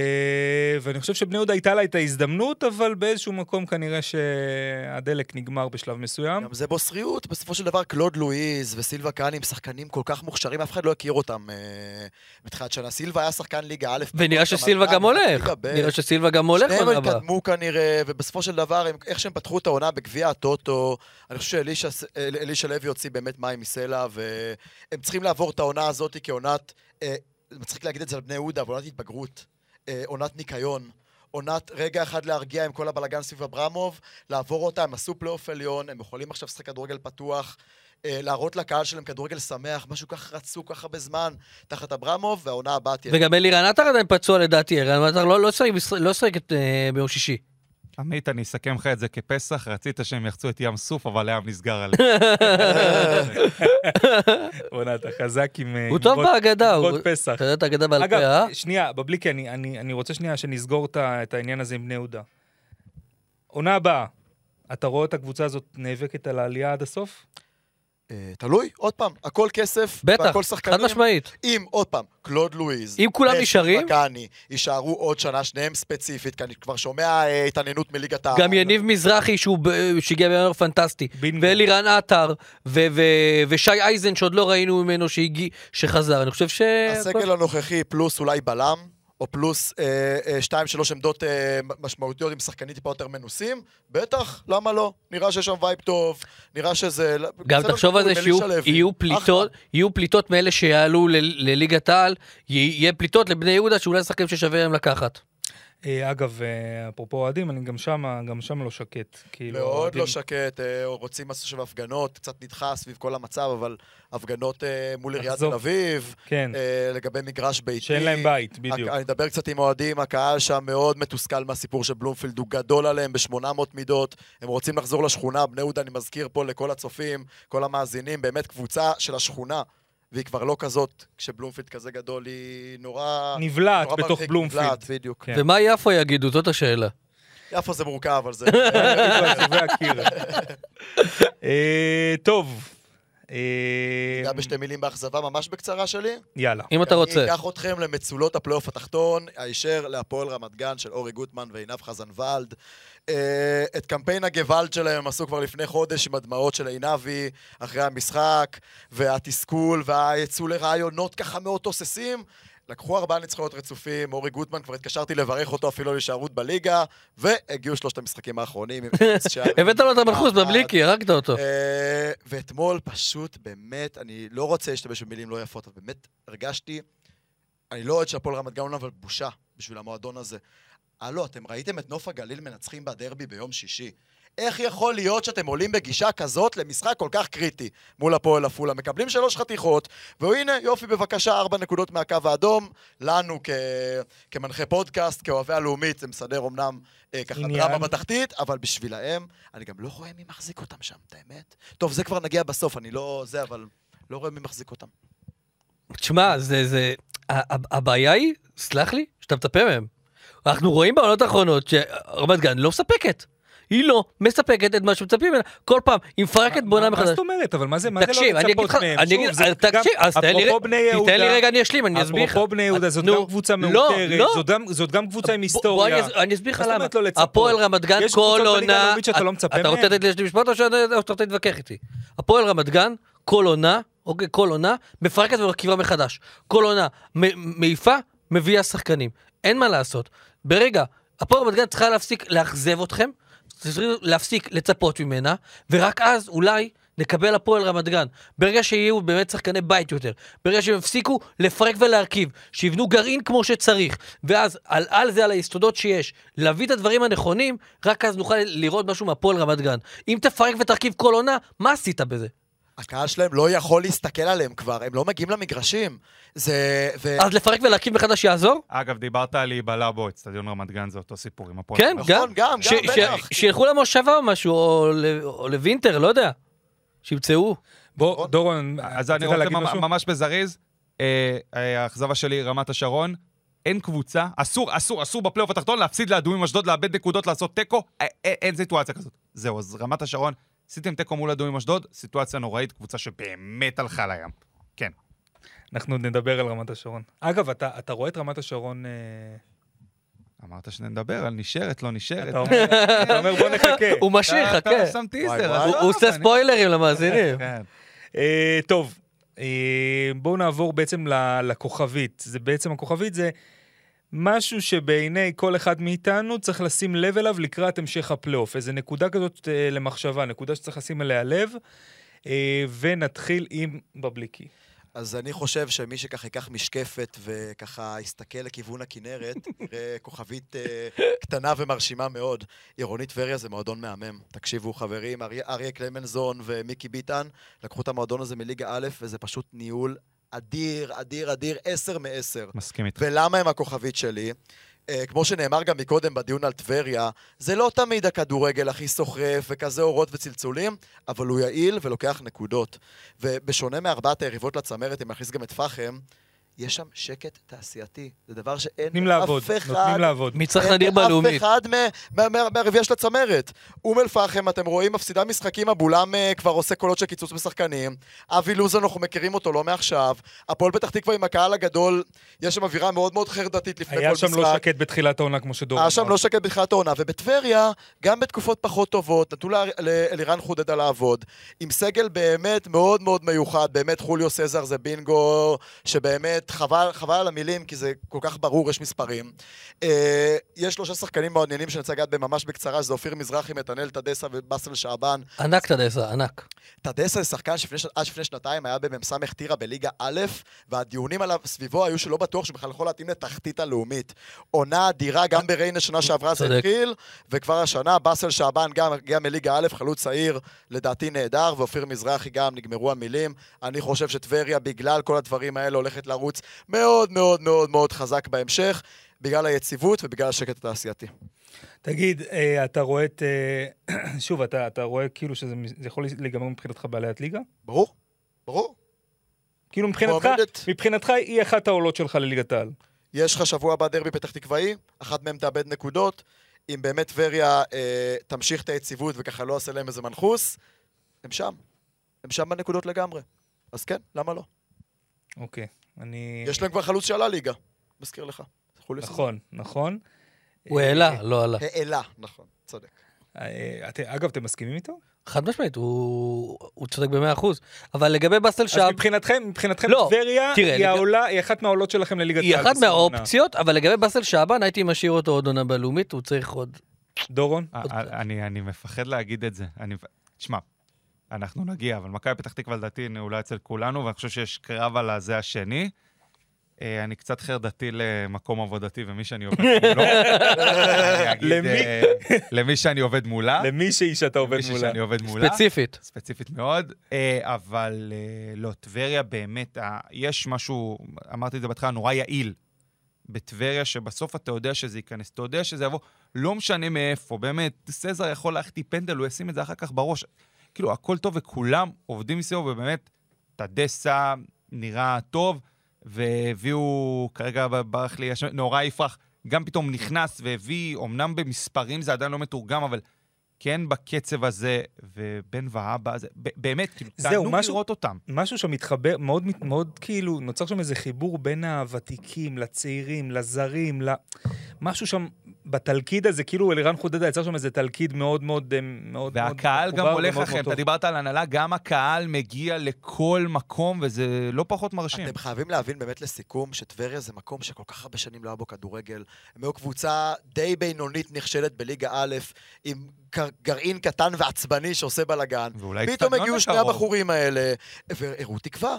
ואני חושב שבני יהודה הייתה לה את ההזדמנות, אבל באיזשהו מקום כנראה שהדלק נגמר בשלב מסוים. גם זה בוסריות, בסופו של דבר קלוד לואיז וסילבה קאני הם שחקנים כל כך מוכשרים, אף אחד לא הכיר אותם אה, בתחילת שנה. סילבה היה שחקן ליגה א', ונראה שסילבה גם הולך. נראה שסילבה גם הולך שניהם. התקדמו כנראה, ובסופו של דבר, הם, איך שהם פתחו את העונה בגביע הטוטו, אני חושב שאלישע אל- אלישע לוי הוציא באמת מים מסלע, והם צריכים לעבור את העונה הזאת כעונת, אה, מצחיק להגיד את זה על בני יהודה, אבל עונת התבגרות, אה, עונת ניקיון. עונת רגע אחד להרגיע עם כל הבלגן סביב אברמוב, לעבור אותה, הם עשו פלייאוף עליון, הם יכולים עכשיו לשחק כדורגל פתוח, אה, להראות לקהל שלהם כדורגל שמח, משהו כך רצו כל כך הרבה זמן תחת אברמוב, והעונה הבאה תהיה... וגם אלירן עטר עדיין פצוע לדעתי, אלירן עטר לא- לא שיחק לא אה, ביום שישי. עמית, אני אסכם לך את זה כפסח, רצית שהם יחצו את ים סוף, אבל הים נסגר עליהם. בוא'נה, אתה חזק עם... אה, הוא טוב בהגדה, הוא- פסח. אתה יודע את האגדה בעל פה, אה? אגב, שנייה, בבליקי, אני, אני, רוצה שנייה שנסגור את העניין הזה עם בני יהודה. עונה הבאה, אתה רואה את הקבוצה הזאת נאבקת על העלייה עד הסוף? אה, תלוי, עוד פעם, הכל כסף, בטח, והכל חד שחקנים. משמעית. אם, עוד פעם, קלוד לואיז, אם כולם נשארים- וגני, יישארו עוד שנה, שניהם ספציפית, כי אני כבר שומע אה, התעניינות מליגת העל. גם יניב מזרחי שהוא שהגיע בינואר פנטסטי. ואלירן עטר, ו- ו- ושי אייזן שעוד לא ראינו ממנו שהגיע, שחזר. אני חושב ש... הסגל הנוכחי פלוס אולי בלם, או פלוס אה, אה, שתיים, שלוש עמדות אה, משמעותיות עם שחקנים טיפה יותר מנוסים, בטח, למה לא? נראה שיש שם vibe טוב, נראה שזה... גם בסדר תחשוב על זה שיהיו פליטות, יהיו פליטות מאלה שיעלו לליגת העל, יהיה פליטות לבני יהודה שאולי שחקנים ששווה להם לקחת. אה, אגב, אה, אפרופו אוהדים, אני גם שם, גם שם לא שקט. כאילו, מאוד לא שקט, אה, רוצים לעשות שם הפגנות, קצת נדחה סביב כל המצב, אבל הפגנות מול עיריית. תל אביב, כן, לגבי מגרש ביתי. שאין להם בית, בדיוק. אני אדבר קצת עם אוהדים, הקהל שם מאוד מתוסכל מהסיפור של בלומפילד, הוא גדול עליהם ב-800 מידות, הם רוצים לחזור לשכונה, בני יהודה, אני מזכיר פה לכל הצופים, כל המאזינים, באמת קבוצה של השכונה, והיא כבר לא כזאת, כשבלומפילד כזה גדול, היא נורא... נבלעת נורא בתוך מרחיק, בלומפילד. נבלעת, בדיוק. כן. ומה יפו יגידו? זאת השאלה. יפו זה מורכב, אבל זה... יישובי הקיר. אה, טוב. ניגע בשתי מילים באכזבה ממש בקצרה שלי. אם יאללה. אתה אני רוצה. אקח אתכם למצולות הפלייאוף התחתון, הישר להפועל רמת גן של אורי גוטמן ועינב חזנוולד. אה, את קמפיין הגוואלד שלהם הם עשו כבר לפני חודש עם הדמעות של עינבי אחרי המשחק, והתסכול והיצוא לרעיונות ככה מאוד תוססים. לקחו ארבעה ניצחונות רצופים, אורי גוטמן, כבר התקשרתי לברך אותו אפילו על הישארות בליגה, והגיעו שלושת המשחקים האחרונים. עם אפס שערים. הבאת לו את המנחוס אחת. בבליקי, הרגת אותו. אה, ואתמול פשוט, באמת, אני לא רוצה להשתמש במילים לא יפות, אבל באמת הרגשתי, אני לא אוהד של הפועל רמת גן, אבל בושה בשביל המועדון הזה. הלו, אתם ראיתם את נוף הגליל מנצחים בדרבי ביום שישי. איך יכול להיות שאתם עולים בגישה כזאת למשחק כל כך קריטי מול הפועל עפולה? מקבלים שלוש חתיכות, והנה, יופי, בבקשה, ארבע נקודות מהקו האדום. לנו כ... כמנחה פודקאסט, כאוהבי הלאומית, זה מסדר אמנם אה, ככה עניין. דרמה בתחתית, אבל בשבילהם, אני גם לא רואה מי מחזיק אותם שם, את האמת. טוב, זה כבר נגיע בסוף, אני לא... זה, אבל לא רואה מי מחזיק אותם. תשמע, זה, זה... הבעיה היא, סלח לי, שאתה מצפה מהם. אנחנו רואים בעונות האחרונות שרמת גן לא מספקת. היא לא מספקת את מה שמצפים ממנה. כל פעם, היא מפרקת בונה מה מחדש. זאת אומרת? אבל מה זה מה זה לא לצפות מהם? גם- תקשיב, אז תן לי רגע, אני אשלים, אני אסביר לך. אפרופו בני יהודה, זאת גם קבוצה לא, מאותרת, לא. זאת גם- קבוצה עם היסטוריה. אני- אסביר לך מה למה. לא? הפועל רמת גן יש כל קבוצות בליגה עונה... הלאומית שאתה לא מצפה אתה רוצה? לתת לי משפט או שאתה רוצה להתווכח איתי? הפועל רמת גן, כל עונה, אוקיי, כל עונה, מפרקת ומרכיבה מחדש. כל עונה מעיפה, מביאה שחקנים. אין מה לעשות. ברגע, הפועל רמת גן צריכה להפסיק לאכזב אתכם, צריכים להפסיק לצפות ממנה, ורק אז אולי נקבל הפועל רמת גן. ברגע שיהיו באמת שחקני בית יותר, ברגע שהם יפסיקו לפרק ולהרכיב, שיבנו גרעין כמו שצריך, ואז על, על זה, על היסודות שיש, להביא את הדברים הנכונים, רק אז נוכל לראות משהו מהפועל רמת גן. אם תפרק ותרכיב כל עונה, מה עשית בזה? הקהל שלהם לא יכול להסתכל עליהם כבר, הם לא מגיעים למגרשים. זה... ו... אז לפרק ולהרכיב מחדש יעזור? אגב, דיברת על להיבלע בו, אצטדיון רמת גן זה אותו סיפור עם הפועל. כן, רמת גם. נכון, גם, ש- גם, ש- בטח. שילכו למושבה או משהו, או או לווינטר, לא יודע. שימצאו. בוא, נכון. דורון, אז אני רוצה להגיד ממ- משהו? ממש בזריז, אה, אה, האכזבה שלי, רמת השרון, אין קבוצה, אסור, אסור, אסור בפלייאוף התחתון להפסיד לאדומים אשדוד, לאבד נקודות, לעשות תיקו, אין סיטואציה כזאת. זהו, אז רמת השרון, עשיתם תיקו מול אדומים אשדוד, סיטואציה נוראית, קבוצה שבאמת הלכה לים. כן. אנחנו עוד נדבר על רמת השרון. אגב, אתה אתה רואה את רמת השרון... אה, אמרת שנדבר על נשארת, לא נשארת. אתה אומר- בוא נחכה. הוא משאיר, חכה. אתה שם טיזר. הוא עושה ספוילרים למאזינים. כן. אה, טוב, אה, בואו נעבור בעצם לכוכבית. זה בעצם, הכוכבית זה משהו שבעיני כל אחד מאיתנו צריך לשים לב אליו לקראת המשך הפלייאוף. איזה נקודה כזאת אה, למחשבה, נקודה שצריך לשים אליה לב. אה, ונתחיל עם בבליקי. אז אני חושב שמי שככה ייקח משקפת וככה יסתכל לכיוון הכנרת, יראה כוכבית אה, קטנה ומרשימה מאוד. עירונית טבריה זה מועדון מהמם. תקשיבו חברים, אריה, אריה קלמנזון ומיקי ביטן לקחו את המועדון הזה מליגה א', וזה פשוט ניהול אדיר, אדיר, אדיר, עשר מעשר. מסכים איתך. ולמה הם הכוכבית שלי? Uh, כמו שנאמר גם מקודם בדיון על טבריה, זה לא תמיד הכדורגל הכי סוחרף וכזה אורות וצלצולים, אבל הוא יעיל ולוקח נקודות. ובשונה מארבעת היריבות לצמרת, אם נכניס גם את פחם, יש שם שקט תעשייתי. זה דבר שאין נותנים לעבוד, לאף אחד. נותנים לעבוד. מי צריך אין נדיר בלאומית? אחד מה- מה- מה- מהרביעייה של הצמרת. אום אל-פחם, אתם רואים, מפסידה משחקים, אבולם אה, כבר עושה קולות של קיצוץ בשחקנים. אבי לוזון, אנחנו מכירים אותו לא מעכשיו. הפועל פתח תקווה עם הקהל הגדול, יש שם אווירה מאוד מאוד חרדתית לפני כל היה משחק. שם לא שקט בתחילת העונה, כמו שדור היה שם לא שקט בתחילת העונה, ובטבריה, גם בתקופות פחות טובות, נתנו לאלירן חודדה לעבוד, עם סגל באמת מאוד מאוד מיוחד, באמת חוליו סזר זה בינגו, שבאמת חבל, חבל על המילים, כי זה כל כך ברור, יש מספרים. אה, יש שלושה שחקנים מעניינים שאני רוצה לגעת בהם ממש בקצרה, שזה אופיר מזרחי, מתנאל טדסה ובאסל שעבן. ענק תדסה, ענק. טדסה זה שחקן שעד לפני שנתיים היה במ"ס טירה בליגה א', והדיונים עליו סביבו היו שלא בטוח שבכלל יכול להתאים לתחתית הלאומית. עונה אדירה, גם בריינה שנה שעברה זה. התחיל, וכבר השנה באסל שעבן גם הגיע מליגה א', חלוץ צעיר, לדעתי נהדר, ואופיר מזרחי גם, נגמרו המילים. אני חושב שטבריה, בגלל כל הדברים האלה, הולכת לרוץ מאוד מאוד מאוד מאוד חזק בהמשך, בגלל היציבות ובגלל השקט התעשייתי. תגיד, אה, אתה רואה את... אה, שוב, אתה אתה רואה כאילו שזה זה יכול להיגמר מבחינתך בעליית ליגה? ברור? ברור. כאילו מבחינתך, מועמדת. מבחינתך היא אחת העולות שלך לליגת העל. יש לך שבוע הבא דרבי פתח תקוואי, אחת מהם תאבד נקודות. אם באמת טבריה אה, תמשיך את היציבות וככה לא עושה להם איזה מנחוס, הם שם. הם שם בנקודות לגמרי. אז כן, למה לא? אוקיי, אני... יש להם כבר חלוץ שעלה ליגה, מזכיר לך. נכון, נכון. הוא אה, העלה, לא עלה. העלה, נכון, צודק. אה, אגב, אתם מסכימים איתו? חד משמעית, הוא הוא צודק במאה אחוז. אבל לגבי באסל אז שעב, מבחינתכם, מבחינתכם לא, טבריה תראה, היא לג- העולה, היא אחת מהעולות שלכם לליגת העל. היא אחת. מהאופציות, אבל לגבי באסל שעבן הייתי משאיר אותו עוד עונה בלאומית, הוא צריך עוד... דורון? אה, אה. אני אני מפחד להגיד את זה. אני... תשמע, אנחנו נגיע, אבל מכבי פתח תקווה לדעתי נעולה אצל כולנו, ואני חושב שיש קרב על הזה השני. אה, אני קצת חרדתי למקום עבודתי ומי שאני עובד מולו. למי? אה, למי שאני עובד מולה. למישהי שאתה עובד מולה. שאני עובד מולה. ספציפית. ספציפית מאוד, אה, אבל לא, טבריה באמת, יש משהו, אמרתי את זה בהתחלה, נורא יעיל בטבריה, שבסוף אתה יודע שזה ייכנס, אתה יודע שזה יבוא, לא משנה מאיפה, באמת, סזר יכול להחטיא פנדל, הוא ישים את זה אחר כך בראש. כאילו, הכל טוב וכולם עובדים מסביבו, ובאמת, טדסה נראה טוב, והביאו, כרגע ברח לי, נורא יפרח, גם פתאום נכנס והביא, אמנם במספרים זה עדיין לא מתורגם, אבל כן בקצב הזה, ובן והאבא, זה באמת, כאילו, תענוג משהו- לראות אותם. משהו שם מתחבר, מאוד, מאוד כאילו, נוצר שם איזה חיבור בין הוותיקים, לצעירים, לזרים, ל... משהו שם בתלכיד הזה, כאילו אלירן חודדה יצר שם איזה תלכיד מאוד מאוד אה, מאוד והקהל מאוד גם הולך לכם, אתה. דיברת על הנהלה, גם הקהל מגיע לכל מקום, וזה לא פחות מרשים. אתם חייבים להבין באמת לסיכום שטבריה זה מקום שכל כך הרבה שנים לא היה בו כדורגל. הם היו קבוצה די בינונית נכשלת בליגה א', עם גר- גרעין קטן ועצבני שעושה בלאגן. ואולי פתאום אצטדיון הגיעו שני. הבחורים האלה, והראו תקווה.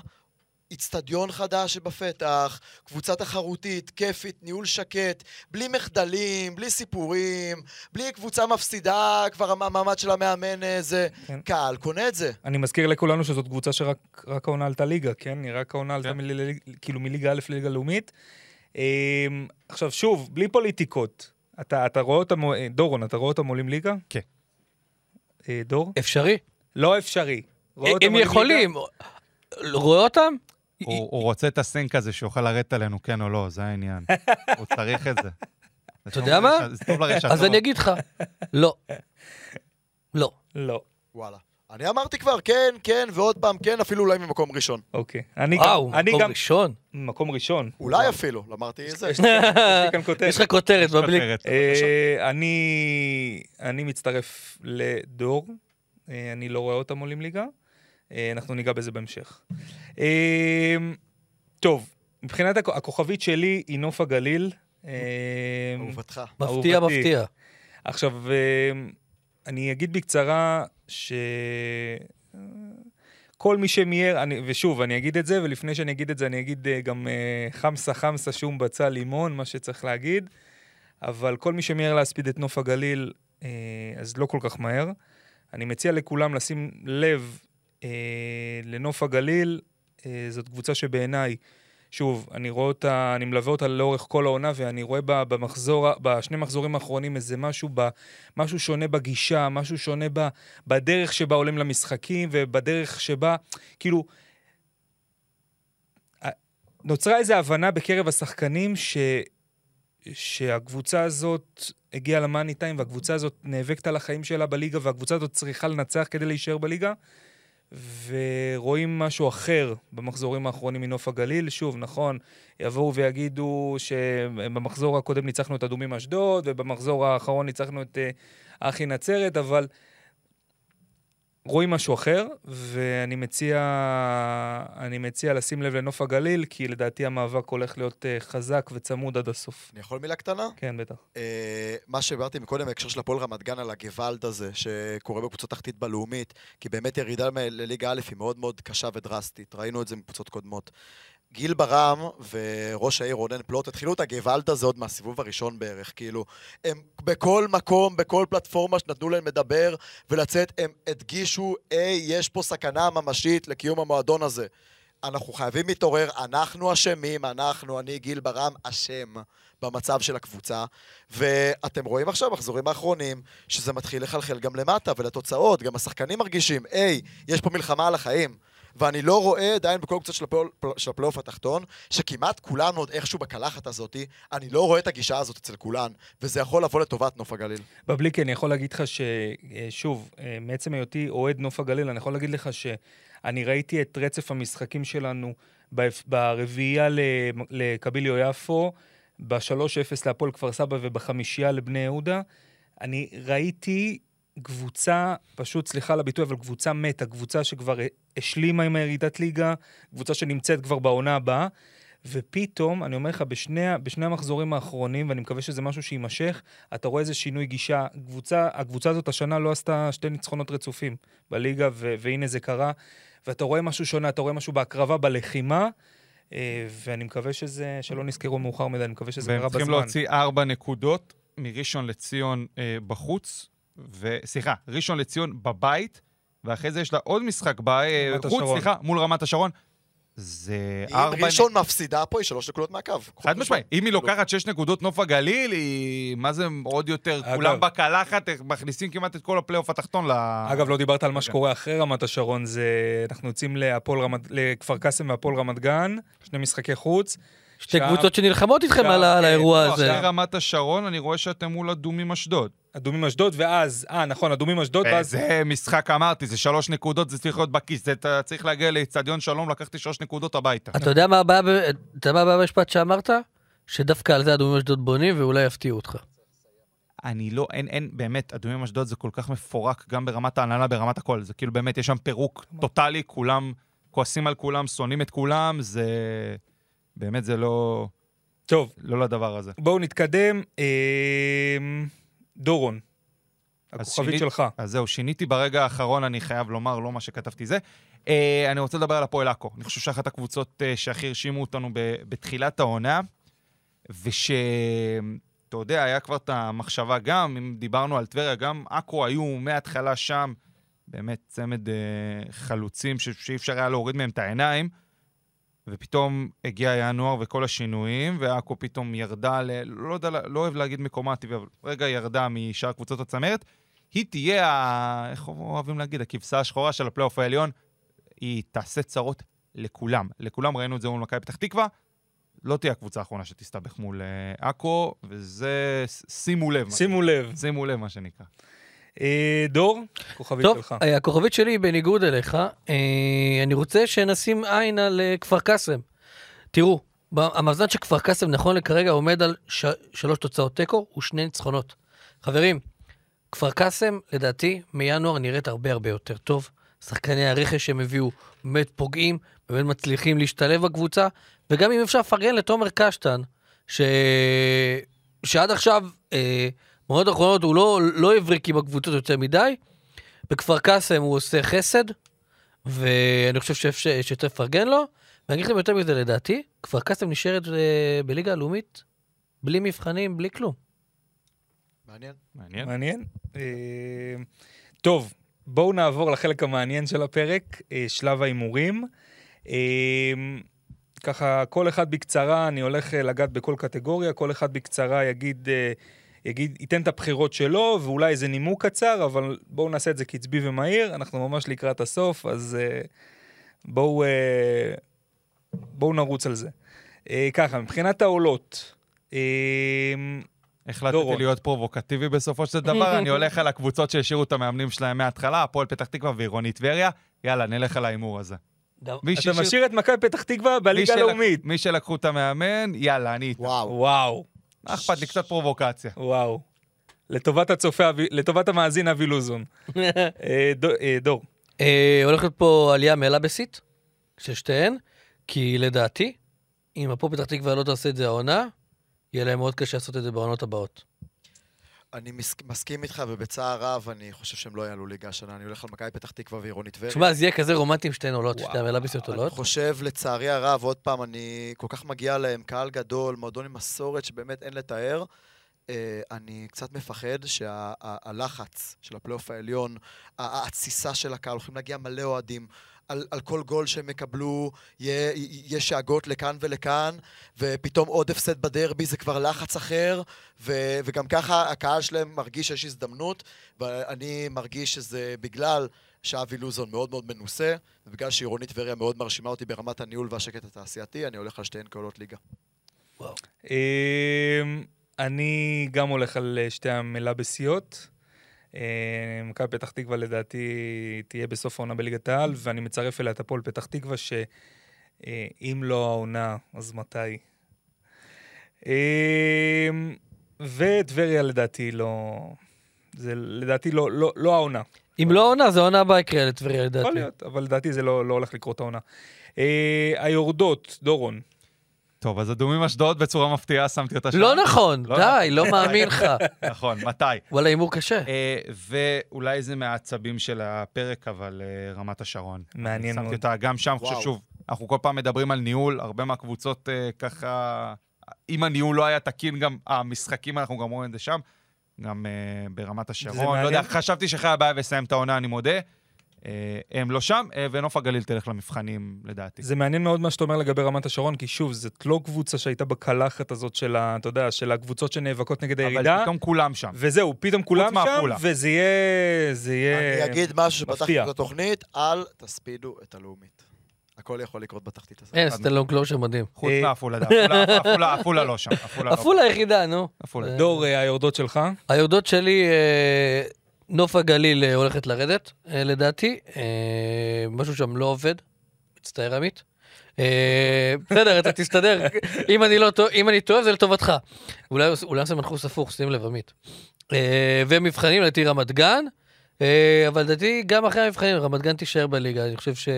איצטדיון חדש שבפתח, קבוצה תחרותית, כיפית, ניהול שקט, בלי מחדלים, בלי סיפורים, בלי קבוצה מפסידה, כבר המ- המעמד של המאמן אה, זה... כן. קהל קונה את זה. אני מזכיר לכולנו שזאת קבוצה שרק רק העונה עלתה ליגה, כן? היא רק העונה עלתה כן. כאילו מליגה א' לליגה לאומית. אמ, עכשיו, שוב, בלי פוליטיקות, אתה, אתה רואה אותם, אה, דורון, אתה רואה אותם עולים ליגה? כן. אה, דור? אפשרי. לא אפשרי. הם יכולים. רואה אותם? הוא הוא רוצה את הסינק הזה שיוכל לרדת עלינו, כן או לא, זה העניין. הוא צריך את זה. אתה יודע מה? זה טוב לרשתות. אז אני אגיד לך, לא. לא. לא. וואלה. אני אמרתי כבר, כן, כן, ועוד פעם, כן, אפילו אולי ממקום ראשון. אוקיי. אני וואו, גם, אני מקום ראשון. מקום ראשון. אולי אפילו, לא אמרתי זה. יש לי כאן כותרת. יש לך כותרת בבלי. אה, אני, אני מצטרף לדור, אה, אני לא רואה אותם עולים ליגה, אנחנו ניגע בזה בהמשך. אה, טוב, מבחינת הכ- הכוכבית שלי היא נוף הגליל. אה, אהובתך. מפתיע. מפתיע. עכשיו, אה, אני אגיד בקצרה ש... כל מי שמיהר, אני, ושוב, אני אגיד את זה, ולפני שאני אגיד את זה, אני אגיד אה, גם אה, חמסה חמסה שום בצל לימון, מה שצריך להגיד. אבל כל מי שמיהר להספיד את נוף הגליל, אה, אז לא כל כך מהר. אני מציע לכולם לשים לב אה, לנוף הגליל. אה, זאת קבוצה שבעיניי, שוב, אני רואה אותה, אני מלווה אותה לאורך כל העונה, ואני רואה בה, במחזור, בשני מחזורים האחרונים איזה משהו, ב, משהו שונה בגישה, משהו שונה ב, בדרך שבה עולים למשחקים, ובדרך שבה, כאילו, נוצרה איזו הבנה בקרב השחקנים ש... שהקבוצה הזאת הגיעה למאני טיים והקבוצה הזאת נאבקת על החיים שלה בליגה והקבוצה הזאת צריכה לנצח כדי להישאר בליגה. ורואים משהו אחר במחזורים האחרונים מנוף הגליל. שוב, נכון, יבואו ויגידו שבמחזור הקודם ניצחנו את אדומים אשדוד, ובמחזור האחרון ניצחנו את אה, אחי נצרת, אבל רואים משהו אחר, ואני מציע, אני מציע לשים לב לנוף הגליל, כי לדעתי המאבק הולך להיות uh, חזק וצמוד עד הסוף. אני יכול מילה קטנה? כן, בטח. Uh, מה שהעברתי מקודם בהקשר של הפועל רמת גן על הגוואלד הזה, שקורה בקבוצות תחתית בלאומית, כי באמת ירידה לליגה א' היא מאוד מאוד קשה ודרסטית, ראינו את זה מקבוצות קודמות. גיל ברם וראש העיר רונן פלוט התחילו את הגוואלד הזה עוד מהסיבוב הראשון בערך, כאילו, הם בכל מקום, בכל פלטפורמה שנתנו להם לדבר ולצאת, הם הדגישו, היי, יש פה סכנה ממשית לקיום המועדון הזה. אנחנו חייבים להתעורר, אנחנו אשמים, אנחנו, אני גיל ברם, אשם במצב של הקבוצה. ואתם רואים עכשיו, מחזורים האחרונים, שזה מתחיל לחלחל גם למטה ולתוצאות, גם השחקנים מרגישים, היי, יש פה מלחמה על החיים. ואני לא רואה עדיין בכל קבוצות של הפלייאוף התחתון, שכמעט כולנו עוד איכשהו בקלחת הזאת, אני לא רואה את הגישה הזאת אצל כולן, וזה יכול לבוא לטובת נוף הגליל. בבליקי, אני יכול להגיד לך ששוב, אה, מעצם היותי אוהד נוף הגליל, אני יכול להגיד לך שאני ראיתי את רצף המשחקים שלנו ברביעייה לקביליו יפו, ב-3-0 להפועל כפר סבא ובחמישייה לבני יהודה. אני ראיתי קבוצה, פשוט, סליחה על הביטוי, אבל קבוצה מתה, קבוצה שכבר השלימה עם הירידת ליגה, קבוצה שנמצאת כבר בעונה הבאה, ופתאום, אני אומר לך, בשני, בשני המחזורים האחרונים, ואני מקווה שזה משהו שיימשך, אתה רואה איזה שינוי גישה. קבוצה, הקבוצה הזאת השנה לא עשתה שתי ניצחונות רצופים בליגה, ו- והנה זה קרה. ואתה רואה משהו שונה, אתה רואה משהו בהקרבה, בלחימה, אה, ואני מקווה שזה, שלא נזכרו מאוחר מדי, אני מקווה שזה קרה בזמן. והם צריכים להוציא ארבע נקודות מראשון לציון אה, בחוץ, וסליחה, ראשון לציון בבית, ואחרי זה יש לה עוד משחק בחוץ, סליחה, מול רמת השרון. זה ארבע... אם ראשון מפסידה פה, היא שלוש נקודות מהקו. חד משמעי. אם היא לוקחת שש נקודות נוף הגליל, היא... מה זה עוד יותר? כולם בקלחת, מכניסים כמעט את כל הפלייאוף התחתון ל... אגב, לא דיברת על מה שקורה אחרי רמת השרון, זה... אנחנו יוצאים לכפר קאסם והפועל רמת גן, שני משחקי חוץ. שתי קבוצות שנלחמות איתכם על האירוע לא, הזה. אחרי רמת השרון, אני רואה שאתם מול אדומים אשדוד. אדומים אשדוד, ואז, אה, נכון, אדומים אשדוד, ואז... זה משחק, אמרתי, זה שלוש נקודות, זה צריך להיות בכיס. אתה צריך להגיע לאצטדיון שלום, לקחתי שלוש נקודות הביתה. אתה יודע מה הבעיה במשפט שאמרת? שדווקא על זה אדומים אשדוד בונים, ואולי יפתיעו אותך. אני לא, אין, אין, באמת, אדומים אשדוד זה כל כך מפורק גם ברמת ההנהלה, ברמת הכל. זה כאילו באמת, יש שם פירוק טוטאלי, כולם כועסים על כולם, שונאים את כולם, זה... באמת זה לא... טוב. לא לדבר הזה. בואו נתקדם. אה, דורון, הכוכבית שינית, שלך. אז זהו, שיניתי ברגע האחרון, אני חייב לומר, לא מה שכתבתי זה. אה, אני רוצה לדבר על הפועל עכו. אני חושב שאחת הקבוצות אה, שהכי הרשימו אותנו ב, בתחילת העונה, וש... אתה יודע, היה כבר את המחשבה גם, אם דיברנו על טבריה, גם עכו היו מההתחלה שם, באמת צמד אה, חלוצים ש... שאי אפשר היה להוריד מהם את העיניים. ופתאום הגיע ינואר וכל השינויים, ועכו פתאום ירדה, ל... לא יודע, לא אוהב להגיד מקומה הטבעי, אבל רגע ירדה משאר קבוצות הצמרת. היא תהיה, ה... איך אוהבים להגיד, הכבשה השחורה של הפלייאוף העליון. היא תעשה צרות לכולם. לכולם ראינו את זה מול מכבי פתח תקווה. לא תהיה הקבוצה האחרונה שתסתבך מול אה, עכו, וזה, שימו לב. שימו לב. שימו לב, מה שנקרא. אה, דור, כוכבית טוב, שלך. טוב, אה, הכוכבית שלי, בניגוד אליך, אה, אני רוצה שנשים עין על כפר קאסם. תראו, המאזן של כפר קאסם נכון לכרגע עומד על ש... שלוש תוצאות תיקו ושני ניצחונות. חברים, כפר קאסם, לדעתי, מינואר נראית הרבה הרבה יותר טוב. שחקני הרכש שהם הביאו באמת פוגעים, באמת מצליחים להשתלב בקבוצה, וגם אם אפשר לפרגן לתומר קשטן, ש... שעד עכשיו... אה, בעונות האחרונות הוא לא, לא הבריק עם הקבוצות יותר מדי. בכפר קאסם הוא עושה חסד, ואני חושב שצריך לפרגן לו. ואני אגיד לכם יותר מזה, לדעתי, כפר קאסם נשארת אה, בליגה הלאומית בלי מבחנים, בלי כלום. מעניין. מעניין. מעניין. אה, טוב, בואו נעבור לחלק המעניין של הפרק, אה, שלב ההימורים. ככה, כל אחד בקצרה, אני הולך לגעת בכל קטגוריה, כל אחד בקצרה יגיד יגיד, ייתן את הבחירות שלו, ואולי איזה נימוק קצר, אבל בואו נעשה את זה קצבי ומהיר, אנחנו ממש לקראת הסוף, אז uh, בואו uh, בואו נרוץ על זה. אה, ככה, מבחינת העולות, אה, החלטתי דורון. להיות פרובוקטיבי בסופו של דבר, אני הולך על הקבוצות שהשאירו את המאמנים שלהם מההתחלה, הפועל פתח תקווה ועירוני טבריה. יאללה, נלך על ההימור הזה. אתה משאיר את מכבי פתח תקווה בליגה הלאומית. מי שלקחו את המאמן, יאללה, אני איתם. וואו. מה אכפת לי? קצת פרובוקציה. וואו. לטובת הצופה, לטובת המאזין אבי לוזון. אה, אה, דור. אה, הולכת פה עלייה מאלאבסית, של שתיהן, כי לדעתי, אם הפועל פתח תקווה לא תעשה את זה העונה, יהיה להם מאוד קשה לעשות את זה בעונות הבאות. אני מס- מסכים איתך, ובצער רב, אני חושב שהם לא יעלו ליגה השנה. אני הולך על מכבי פתח תקווה ועירוני טבריה. תשמע, זה יהיה כזה רומנטי עם שתיהן עולות, וואו. שתי המלאביסיות אני עולות. חושב, לצערי הרב, עוד פעם, אני כל כך מגיע להם, קהל גדול, מועדון עם מסורת שבאמת אין לתאר. אה, אני קצת מפחד שהלחץ של הפלייאוף העליון, ה- התסיסה של הקהל, הולכים להגיע מלא אוהדים. על, על כל גול שהם יקבלו, יהיה- יש שאגות לכאן ולכאן, ופתאום עוד הפסד בדרבי זה כבר לחץ אחר, ו, וגם ככה הקהל שלהם מרגיש שיש הזדמנות, ואני מרגיש שזה בגלל שאבי לוזון מאוד מאוד מנוסה, ובגלל שעירונית טבריה מאוד מרשימה אותי ברמת הניהול והשקט התעשייתי, אני הולך על שתיהן כעולות ליגה. אה, אני גם הולך על אה, שתי המלאבסיות. אה, מכבי פתח תקווה לדעתי תהיה בסוף העונה בליגת העל, ואני מצרף אליה את הפועל פתח תקווה, שאם לא העונה, אז מתי? אה, וטבריה לדעתי לא... זה לדעתי לא, לא, לא העונה. אם לא העונה, זה העונה הבאה יקרה לטבריה לדעתי. יכול להיות, אבל לדעתי זה לא, לא הולך לקרות העונה. אה, היורדות, דורון. טוב, אז אדומים אשדוד בצורה מפתיעה, שמתי אותה שם. לא נכון, לא די, לא מאמין לך. נכון, מתי? וואלה, הימור קשה. אה, ואולי זה מהעצבים של הפרק, אבל אה, רמת השרון. מעניין שמתי מאוד. אותה גם שם, אני חושב. שוב, אנחנו כל פעם מדברים על ניהול, הרבה מהקבוצות אה, ככה, אם הניהול לא היה תקין, גם המשחקים, אנחנו גם רואים את זה שם, גם ברמת השרון. לא יודע. חשבתי שחי הבעיה ויסיים את העונה, אני מודה. אה, הם לא שם, אה, ונוף הגליל תלך למבחנים, לדעתי. זה מעניין מאוד מה שאתה אומר לגבי רמת השרון, כי שוב, זאת לא קבוצה שהייתה בקלחת הזאת של ה... אתה יודע, של הקבוצות שנאבקות נגד אבל הירידה. פתאום כולם שם. וזהו, פתאום כולם שם. וזה יהיה... זה יהיה... אני אגיד משהו שפתחתי. את התוכנית, אל תספידו את הלאומית. הכל יכול לקרות בתחתית הזאת. אין, סטלון קלושר מדהים. חוץ אה, מעפולה, עפולה- לא שם. עפולה לא. היחידה, נו. עפולה. דור, אה, היורדות שלך? היורדות שלי, אה, נוף הגליל אה, הולכת לרדת, אה, לדעתי. אה, משהו שם לא עובד. מצטער, עמית. בסדר, אתה תסתדר. אם אני לא אם אני טועה, זה לטובתך. אולי אולי נעשה מנחוס הפוך, שים לב, עמית. ומבחנים, לדעתי רמת גן. אבל לדעתי, גם אחרי המבחנים, רמת גן תישאר בליגה. אני חושב ש...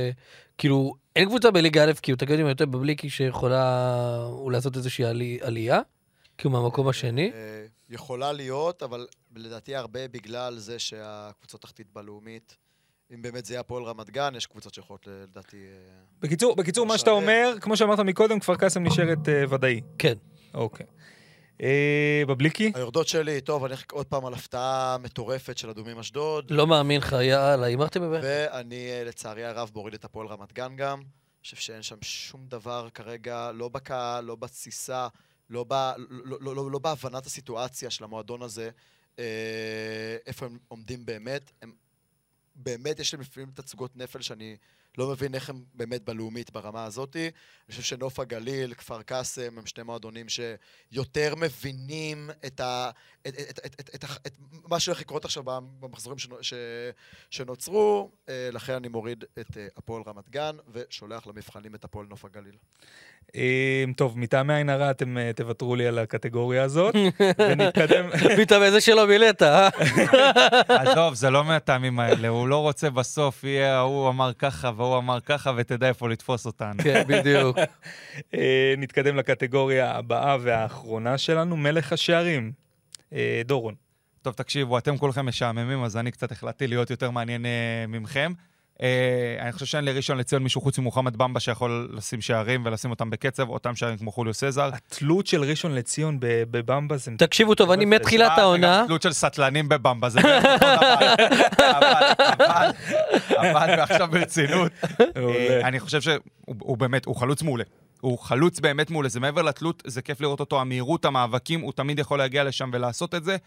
כאילו, אין קבוצה בליגה א', כי הוא תגיד לי יותר בבליקי שיכולה לעשות איזושהי עלי- עלייה, כי הוא מהמקום השני. אה, יכולה להיות, אבל לדעתי הרבה בגלל זה שהקבוצות תחתית בלאומית, אם באמת זה יהיה הפועל רמת גן, יש קבוצות שיכולות ל- לדעתי... אה, בקיצור, בקיצור, מה שאתה אה, אומר, כמו שאמרת מקודם, כפר קאסם נשארת אה, ודאי. כן. אוקיי. אה, בבליקי? היורדות שלי, טוב, אני הולך עוד פעם על הפתעה מטורפת של אדומים אשדוד, לא מאמין לך, יאללה, הימרתם בבית? ואני אה, לצערי הרב מוריד את הפועל רמת גן גם. אני חושב שאין שם שום דבר כרגע, לא בקהל, לא בתסיסה, לא, ב, לא, לא, לא, לא בהבנת הסיטואציה של המועדון הזה, אה, איפה הם עומדים באמת. הם, באמת יש להם לפעמים תצוגות נפל שאני לא מבין איך הם באמת בלאומית ברמה הזאת. אני חושב שנוף הגליל, כפר קאסם, הם שני מועדונים שיותר מבינים את, ה, את, את, את, את, את, את, מה שהולך לקרות עכשיו במחזורים שנו, ש, שנוצרו, אה, לכן אני מוריד את אה, הפועל רמת גן ושולח למבחנים את הפועל נוף הגליל. אה, טוב, מטעמי עין הרע אתם תוותרו לי על הקטגוריה הזאת, ונתקדם. פתאום איזה שלא מילאת, אה? עזוב, זה לא מהטעמים האלה, הוא לא רוצה בסוף, יהיה ההוא אמר ככה והוא אמר ככה, ותדע איפה לתפוס אותנו. כן, בדיוק. אה, נתקדם לקטגוריה הבאה והאחרונה שלנו, מלך השערים. אה, דורון. טוב, תקשיבו, אתם כולכם משעממים, אז אני קצת החלטתי להיות יותר מעניין אה, ממכם. אה, אני חושב שאין לראשון לציון מישהו חוץ ממוחמד במבה שיכול לשים שערים ולשים אותם בקצב, אותם שערים כמו חוליו סזר. התלות של ראשון לציון ב- בבמבה זה... תקשיבו טוב, אני מתחילת העונה, גם תלות של סטלנים בבמבה, זה. אבל, אבל, אבל, ועכשיו ברצינות. אה, אני חושב שהוא הוא באמת, הוא חלוץ מעולה. הוא חלוץ באמת מעולה, זה מעבר לתלות, זה כיף לראות אותו, המהירות, המאבקים, הוא תמיד יכול להגיע לשם ולעשות את זה.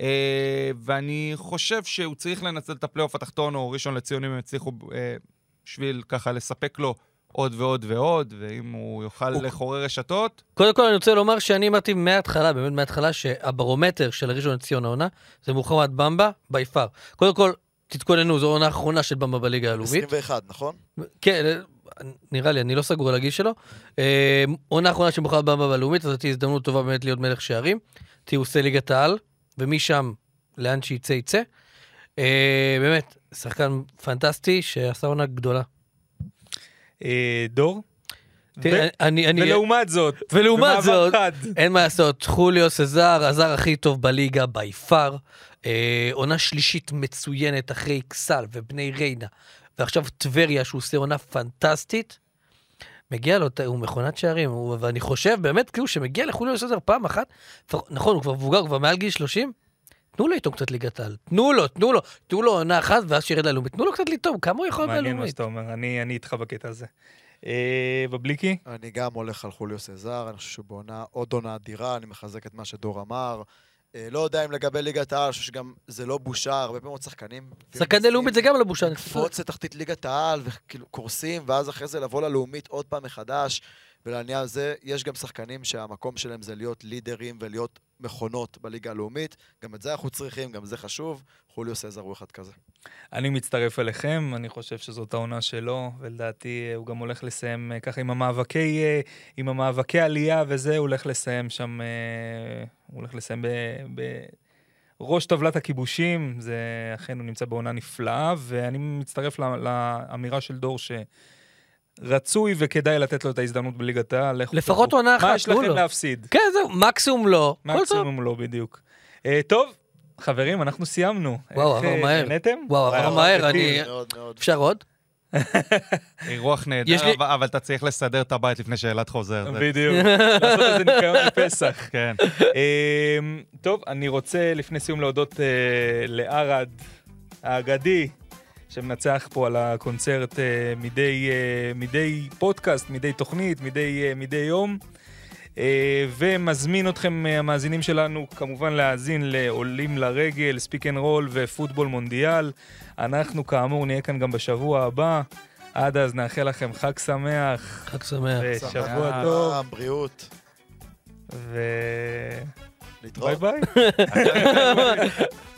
אה, ואני חושב שהוא צריך לנצל את הפלייאוף התחתון, או ראשון לציון אם הם יצליחו, אה, בשביל ככה לספק לו עוד ועוד ועוד, ואם הוא יוכל הוא- לחורר רשתות, קודם כל אני רוצה לומר שאני אמרתי מההתחלה, באמת מההתחלה, שהברומטר של הראשון לציון העונה זה מוחמד במבה, בי פאר. קודם כל, תתכוננו, זו העונה האחרונה של במבה בליגה הלאומית. 21, נכון? כן, נראה לי, אני לא סגור על הגיל שלו. אה, עונה אחרונה של מוחמד במבה בלאומית, אז זאת הזדמנות טובה באמת להיות מלך שערים. תהיה הוא עושה ליגת העל, ומשם, לאן שיצא יצא. אה, באמת, שחקן פנטסטי שעשה עונה גדולה. אה, דור? תראה, ו- אני, אני, ולעומת זאת, ולעומת זאת, חד, אין מה לעשות, חוליו סזר, הזר הכי טוב בליגה, בי פאר. אה, עונה שלישית מצוינת אחרי אכסל ובני ריינה, ועכשיו טבריה, שהוא עושה עונה פנטסטית. מגיע לו, הוא מכונת שערים, הוא, ואני חושב באמת, כאילו, שמגיע לחוליו סזר פעם אחת, נכון, הוא כבר מבוגר, הוא כבר מעל גיל 30, תנו לו איתו קצת ליגת העל. תנו לו, תנו לו, תנו לו עונה אחת, ואז שירד ללאומית. תנו לו קצת לטעום, כמה הוא יכול מעניין מה? שאתה אומר, אני אני איתך בקטע הזה. אה, בבליקי? אני גם הולך על חוליו סזר, אני חושב שהוא בעונה, עוד עונה אדירה, אני מחזק את מה שדור אמר. אה, לא יודע אם לגבי ליגת העל, אני חושב שגם זה לא בושה, הרבה פעמים עוד שחקנים. שחקני לאומית זה גם לא בושה. לקפוץ לתחתית ליגת העל, וכאילו קורסים, ואז אחרי זה לבוא ללאומית עוד פעם מחדש. ולעניין הזה, יש גם שחקנים שהמקום שלהם זה להיות לידרים ולהיות מכונות בליגה הלאומית. גם את זה אנחנו צריכים, גם זה חשוב. חוליו סזר הוא אחד כזה. אני מצטרף אליכם, אני חושב שזאת העונה שלו, ולדעתי אה, הוא גם הולך לסיים אה, ככה עם המאבקי, אה, עם המאבקי עלייה וזה, הוא הולך לסיים שם, הוא הולך לסיים ב... ב... ראש טבלת הכיבושים, זה אכן הוא נמצא בעונה נפלאה, ואני מצטרף לאמירה של דור שרצוי וכדאי לתת לו את ההזדמנות בליגת העל. לפחות. עונה אחת, מה יש לכם לו. להפסיד? כן, זהו, מקסימום לא. מקסימום לא, בדיוק. אה, טוב, חברים, אנחנו סיימנו. וואו, איך, עבר אה, מהר. נהנתם? וואו, עבר מהר, אני... מאוד מאוד. אפשר עוד? אירוח יש נהדר, לי- אבל- אבל אתה צריך לסדר את הבית לפני שאלעד חוזר. בדיוק, לעשות איזה ניקיון לפסח. כן. אמ, טוב, אני רוצה לפני סיום להודות אה, לערד האגדי, שמנצח פה על הקונצרט אה, מדי, אה, מדי פודקאסט, מדי תוכנית, מדי, אה, מדי יום. ומזמין אתכם, המאזינים שלנו, כמובן להאזין לעולים לרגל, Speak and Roll ופוטבול מונדיאל. אנחנו כאמור נהיה כאן גם בשבוע הבא. עד אז נאחל לכם חג שמח חג שמח. ושבוע שמח. טוב, בריאות. ו... להתראות. ביי ביי.